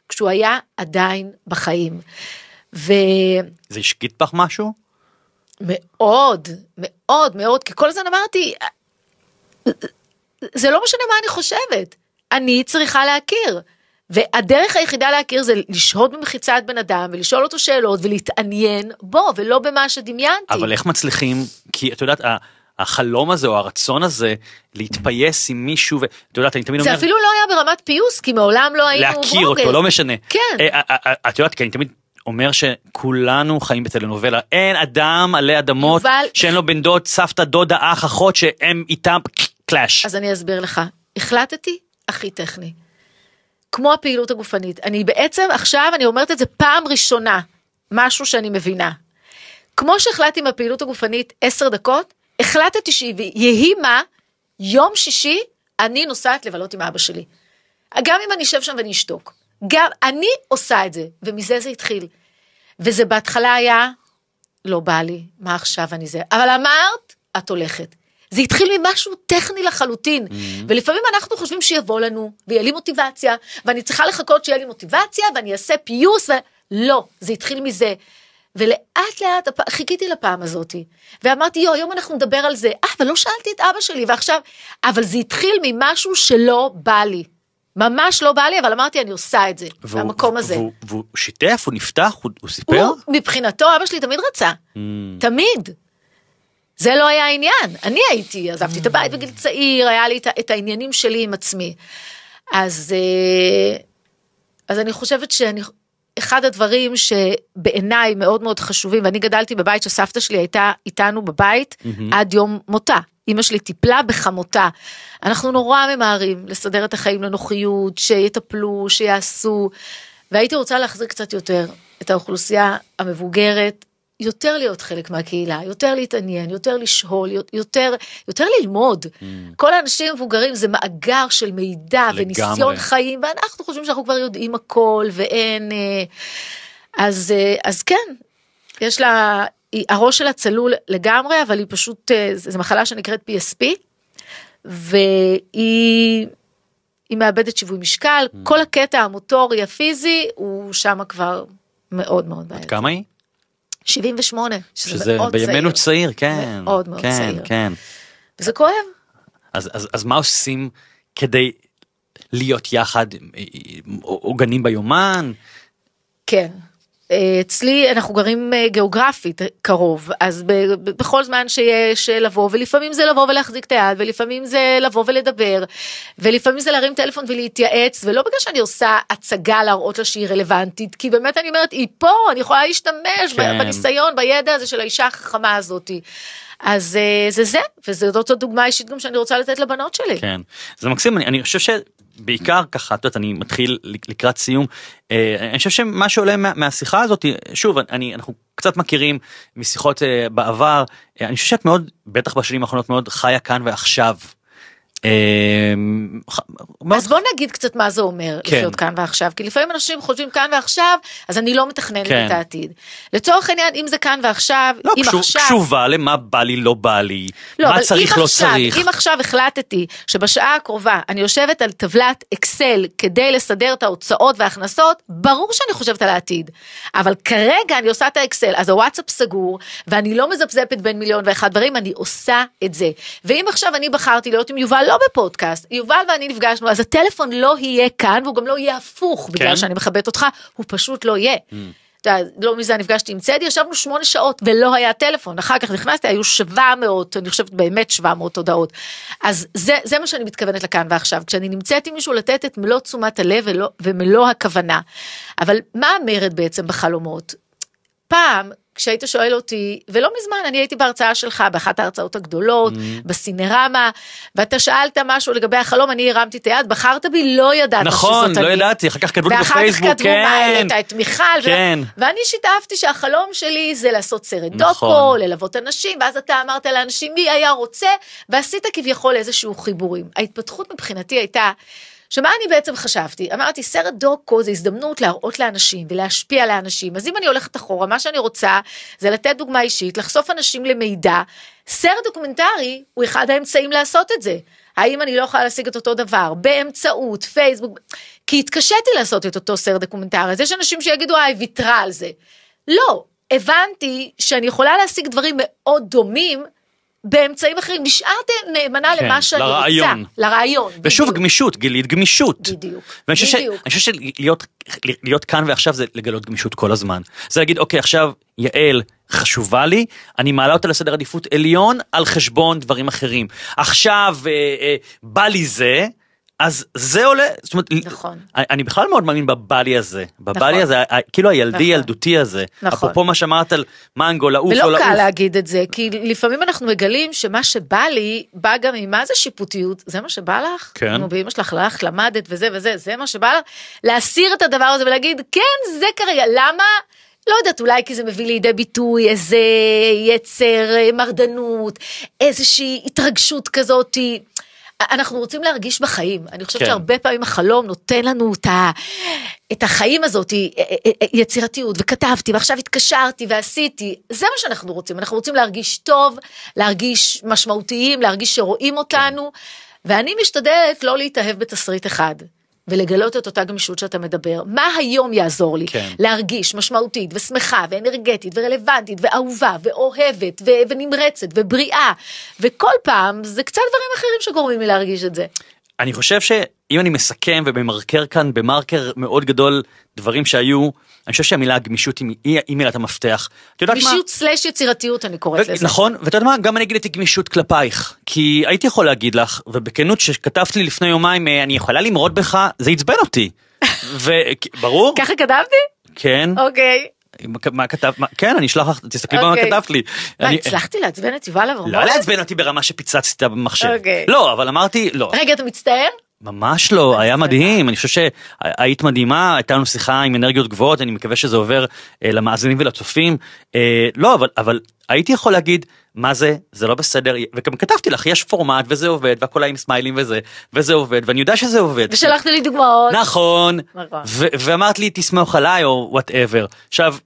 כשהוא היה עדיין בחיים.
זה השקיט בך משהו?
ומאוד, מאוד, מאוד, כי כל הזמן אמרתי, זה לא משנה מה אני חושבת, אני צריכה להכיר. והדרך היחידה להכיר זה לשהות במחיצת בן אדם ולשאול אותו שאלות ולהתעניין בו ולא במה שדמיינתי.
אבל איך מצליחים, כי את יודעת, החלום הזה או הרצון הזה להתפייס עם מישהו, ואת יודעת, אני תמיד
זה
אומר,
אפילו לא היה ברמת פיוס, כי מעולם לא היינו
להכיר. אותו, לא משנה.
כן.
אה, אה, אה, את יודעת, כי אני תמיד אומר שכולנו חיים בטלנובלה, אין אדם עלי אדמות
יובל-
שאין לו בן דוד, סבתא, דודה, אח, אחות, שהם איתם קלאש.
אז אני אסביר לך. החלטתי הכי טכני. כמו הפעילות הגופנית. אני בעצם עכשיו, אני אומרת את זה פעם ראשונה, משהו שאני מבינה. כמו שהחלטתי עם הפעילות הגופנית עשר דקות, החלטתי שיהי מה, יום שישי, אני נוסעת לבלות עם אבא שלי. גם אם אני אשב שם ואני אשתוק. גם אני עושה את זה, ומזה זה התחיל. וזה בהתחלה היה, לא בא לי, מה עכשיו אני זה, אבל אמרת, את הולכת. זה התחיל ממשהו טכני לחלוטין, ולפעמים אנחנו חושבים שיבוא לנו, ויהיה לי מוטיבציה, ואני צריכה לחכות שיהיה לי מוטיבציה, ואני אעשה פיוס, ו... לא, זה התחיל מזה. ולאט לאט הפ- חיכיתי לפעם הזאתי, ואמרתי, יו, היום אנחנו נדבר על זה, אה, אבל לא שאלתי את אבא שלי, ועכשיו, אבל זה התחיל ממשהו שלא בא לי. ממש לא בא לי, אבל אמרתי, אני עושה את זה,
והוא-
מהמקום הזה.
והוא- והוא שיתף, הוא נפתח, הוא הוא סיפר?
הוא, מבחינתו, אבא שלי תמיד רצה.
Mm.
תמיד. זה לא היה העניין. אני הייתי, עזבתי את הבית בגיל צעיר, היה לי את, העניינים שלי עם עצמי. אז, אה, אז אני חושבת שאני, אחד הדברים שבעיניי מאוד מאוד חשובים, ואני גדלתי בבית שסבתא שלי הייתה איתנו בבית עד יום מותה. אימא שלי טיפלה בחמותה. אנחנו נורא ממהרים לסדר את החיים לנוחיות, שיטפלו, שיעשו, והייתי רוצה להחזיר קצת יותר את האוכלוסייה המבוגרת, יותר להיות חלק מהקהילה, יותר להתעניין, יותר לשהול, יותר, יותר ללמוד. כל האנשים המבוגרים זה מאגר של מידע
לגמרי.
וניסיון חיים, ואנחנו חושבים שאנחנו כבר יודעים הכל ואין... אה, אז, אה, אז כן, יש לה, הראש שלה צלול לגמרי, אבל היא פשוט, אה, זו מחלה שנקראת PSP, והיא היא מאבדת שיווי משקל, כל הקטע המוטורי הפיזי הוא שם כבר מאוד מאוד בעייתי.
כמה היא?
78, שזה,
שזה
מאוד
בימינו
צעיר.
צעיר, כן.
מאוד מאוד
כן,
צעיר.
כן.
וזה כואב.
אז, אז, אז מה עושים כדי להיות יחד, עוגנים ביומן?
כן. אה, אצלי אנחנו גרים אה, גיאוגרפית אה, קרוב, אז בכל זמן שיש לבוא, ולפעמים זה לבוא ולהחזיק את היד, ולפעמים זה לבוא ולדבר, ולפעמים זה להרים טלפון ולהתייעץ, ולא בגלל שאני עושה הצגה להראות לה שהיא רלוונטית, כי באמת אני אומרת, היא פה, אני יכולה להשתמש
כן.
בניסיון, בידע הזה של האישה החכמה הזאתי. אז זה זה, וזאת דוגמה אישית גם שאני רוצה לתת לבנות שלי.
כן. זה מקסים, אני, אני חושב שבעיקר ככה, את יודעת, אני מתחיל לקראת סיום, אה, אני חושב שמה שעולה מה, מהשיחה הזאת, שוב, אני, אנחנו קצת מכירים משיחות אה, בעבר, אה, אני חושב שאת מאוד, בטח בשנים האחרונות מאוד חיה כאן ועכשיו. מאוד
אז בוא נגיד קצת מה זה אומר
כן.
לחיות כאן ועכשיו, כי לפעמים אנשים חושבים כאן ועכשיו, אז אני לא מתכננת
כן.
את העתיד. לצורך העניין, אם זה כאן ועכשיו,
לא,
אם
קשור,
עכשיו...
קשובה למה בא לי, לא בא לי,
לא,
מה צריך, לא
עכשיו,
צריך.
אם עכשיו החלטתי שבשעה הקרובה אני יושבת על טבלת אקסל כדי לסדר את ההוצאות וההכנסות, ברור שאני חושבת על העתיד. אבל כרגע אני עושה את האקסל, אז הוואטסאפ סגור, ואני לא מזפזפת בין מיליון ואחד דברים, אני עושה את זה. ואם עכשיו אני בחרתי להיות עם יובל לא בפודקאסט, יובל ואני נפגשנו, אז הטלפון לא יהיה כאן, והוא גם לא יהיה הפוך בגלל
כן.
שאני מכבדת אותך, הוא פשוט לא יהיה. אתה יודע, לא מזה נפגשתי עם צדי, ישבנו שמונה שעות ולא היה טלפון, אחר כך נכנסתי, היו 700, אני חושבת באמת 700 הודעות. אז זה, זה מה שאני מתכוונת לכאן ועכשיו, כשאני נמצאת עם מישהו לתת את מלוא תשומת הלב ולא, ומלוא הכוונה. אבל מה המרד בעצם בחלומות? פעם, כשהיית שואל אותי, ולא מזמן, אני הייתי בהרצאה שלך, באחת ההרצאות הגדולות, בסינרמה, ואתה שאלת משהו לגבי החלום, אני הרמתי את היד, בחרת בי, לא ידעת
נכון,
שזאת
לא
אני.
ידעתי, אחר כך כתבו לי
ואחר
בפייסבוק,
כך כתבו מה
כן.
העלית את מיכל, ו-
כן.
ואני שיתפתי שהחלום שלי זה לעשות סרט
נכון.
דוקו, ללוות אנשים, ואז אתה אמרת לאנשים מי היה רוצה, ועשית כביכול איזשהו חיבורים. ההתפתחות מבחינתי הייתה, שמה אני בעצם חשבתי? אמרתי, סרט דוקו זה הזדמנות להראות לאנשים ולהשפיע על האנשים, אז אם אני הולכת אחורה, מה שאני רוצה זה לתת דוגמה אישית, לחשוף אנשים למידע. סרט דוקומנטרי הוא אחד האמצעים לעשות את זה. האם אני לא יכולה להשיג את אותו דבר באמצעות פייסבוק, כי התקשיתי לעשות את אותו סרט דוקומנטרי, אז יש אנשים שיגידו, היי, ויתרה על זה. לא, הבנתי שאני יכולה להשיג דברים מאוד דומים באמצעים אחרים, נשארתי נאמנה
כן,
למה שאני
לרעיון.
רוצה. לרעיון.
ושוב
בדיוק.
גמישות, גילית גמישות.
בדיוק,
ואני חושב,
בדיוק.
אני חושב שלהיות להיות כאן ועכשיו זה לגלות גמישות כל הזמן. זה להגיד, אוקיי, עכשיו יעל חשובה לי, אני מעלה אותה לסדר עדיפות עליון על חשבון דברים אחרים. עכשיו אה, אה, בא לי זה, אז זה עולה, זאת אומרת,
נכון.
אני, בכלל מאוד מאמין בבא לי הזה, בבא לי
נכון.
הזה, כאילו הילדי
נכון.
ילדותי הזה,
נכון.
אפרופו מה שאמרת על מנגו לעוף או
ולא
לעוף.
קל להגיד את זה, כי לפעמים אנחנו מגלים שמה שבא לי, בא גם עם מה זה שיפוטיות, זה מה שבא לך?
כן.
נו, באמא שלך הלכת, למדת וזה וזה, זה מה שבא לך? להסיר את הדבר הזה ולהגיד, כן, זה כרגע, למה? לא יודעת, אולי כי זה מביא לידי ביטוי איזה יצר אה, מרדנות, איזושהי התרגשות כזאתי. אנחנו רוצים להרגיש בחיים, אני חושבת
כן.
שהרבה פעמים החלום נותן לנו את, ה, את החיים הזאת, אה, אה, אה, יצירתיות, וכתבתי, ועכשיו התקשרתי ועשיתי, זה מה שאנחנו רוצים, אנחנו רוצים להרגיש טוב, להרגיש משמעותיים, להרגיש שרואים אותנו, ואני משתדלת לא להתאהב בתסריט אחד. ולגלות את אותה גמישות שאתה מדבר, מה היום יעזור לי
כן.
להרגיש משמעותית ושמחה ואנרגטית ורלוונטית ואהובה ואוהבת ו- ונמרצת ובריאה וכל פעם זה קצת דברים אחרים שגורמים לי להרגיש את זה.
אני חושב שאם אני מסכם וממרקר כאן במרקר מאוד גדול דברים שהיו, אני חושב שהמילה גמישות היא, היא, מילת המפתח. יודעת?
גמישות סלש יצירתיות אני קוראת
ו-
לזה.
נכון, ואתה יודע מה, גם אני אגיד את גמישות כלפייך, כי הייתי יכול להגיד לך, ובכנות שכתבת לי לפני יומיים, אה, אני יכולה למרוד בך, זה עצבן אותי. וברור?
ככה כתבתי?
כן.
אוקיי.
מה- מה כתבת? מה- כן, אני אשלח לך, תסתכלי במה
אוקיי.
כתבת לי.
מה, הצלחתי לעצבן את יובל אברמוביץ'?
לא לעצבן אותי ברמה שפיצצת במחשב.
אוקיי.
לא, אבל אמרתי, לא.
רגע, אתה מצטער?
ממש לא, היה מדהים, אני חושב שהיית מדהימה, הייתה לנו שיחה עם אנרגיות גבוהות, אני מקווה שזה עובר אה, למאזינים ולצופים. אה, לא, אבל, אבל הייתי יכול להגיד, מה זה, זה לא בסדר, וגם כתבתי לך, יש פורמט וזה עובד, והכל היה עם סמיילים וזה, וזה עובד, ואני יודע שזה עובד.
ושלחת לי דוגמאות.
נכון,
נכון.
ו- ואמרת לי תסמוך עליי או וואטאבר. עכשיו,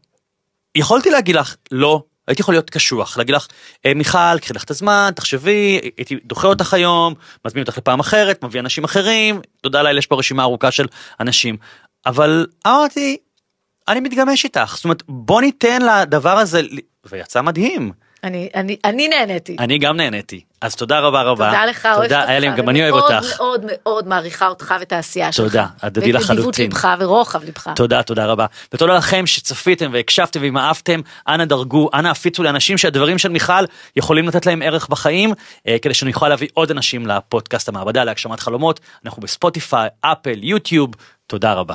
יכולתי להגיד לך לא, הייתי יכול להיות קשוח, להגיד לך "אה, מיכל קחי לך את הזמן, תחשבי, הייתי דוחה אותך היום, מזמין אותך לפעם אחרת, מביא אנשים אחרים, תודה לאל יש פה רשימה ארוכה של אנשים. אבל אמרתי, אני מתגמש איתך, זאת אומרת בוא ניתן לדבר הזה, ויצא מדהים,
אני, אני, אני נהניתי.
אני גם נהניתי, אז תודה רבה רבה.
תודה לך, אוהבת אותך.
תודה, לי, גם אני אוהב אותך.
מאוד מאוד מעריכה אותך ואת העשייה שלך.
תודה, הדדי
ואת נדיבות
לחלוטין.
ליבך ורוחב ליבך.
תודה, תודה רבה. ותודה לכם שצפיתם והקשבתם ואם אהבתם, אנא דרגו, אנא הפיצו לאנשים שהדברים של מיכל יכולים לתת להם ערך בחיים, אה, כדי שנוכל להביא עוד אנשים לפודקאסט המעבדה להגשמת חלומות. אנחנו בספוטיפיי, אפל, יוטיוב, תודה רבה.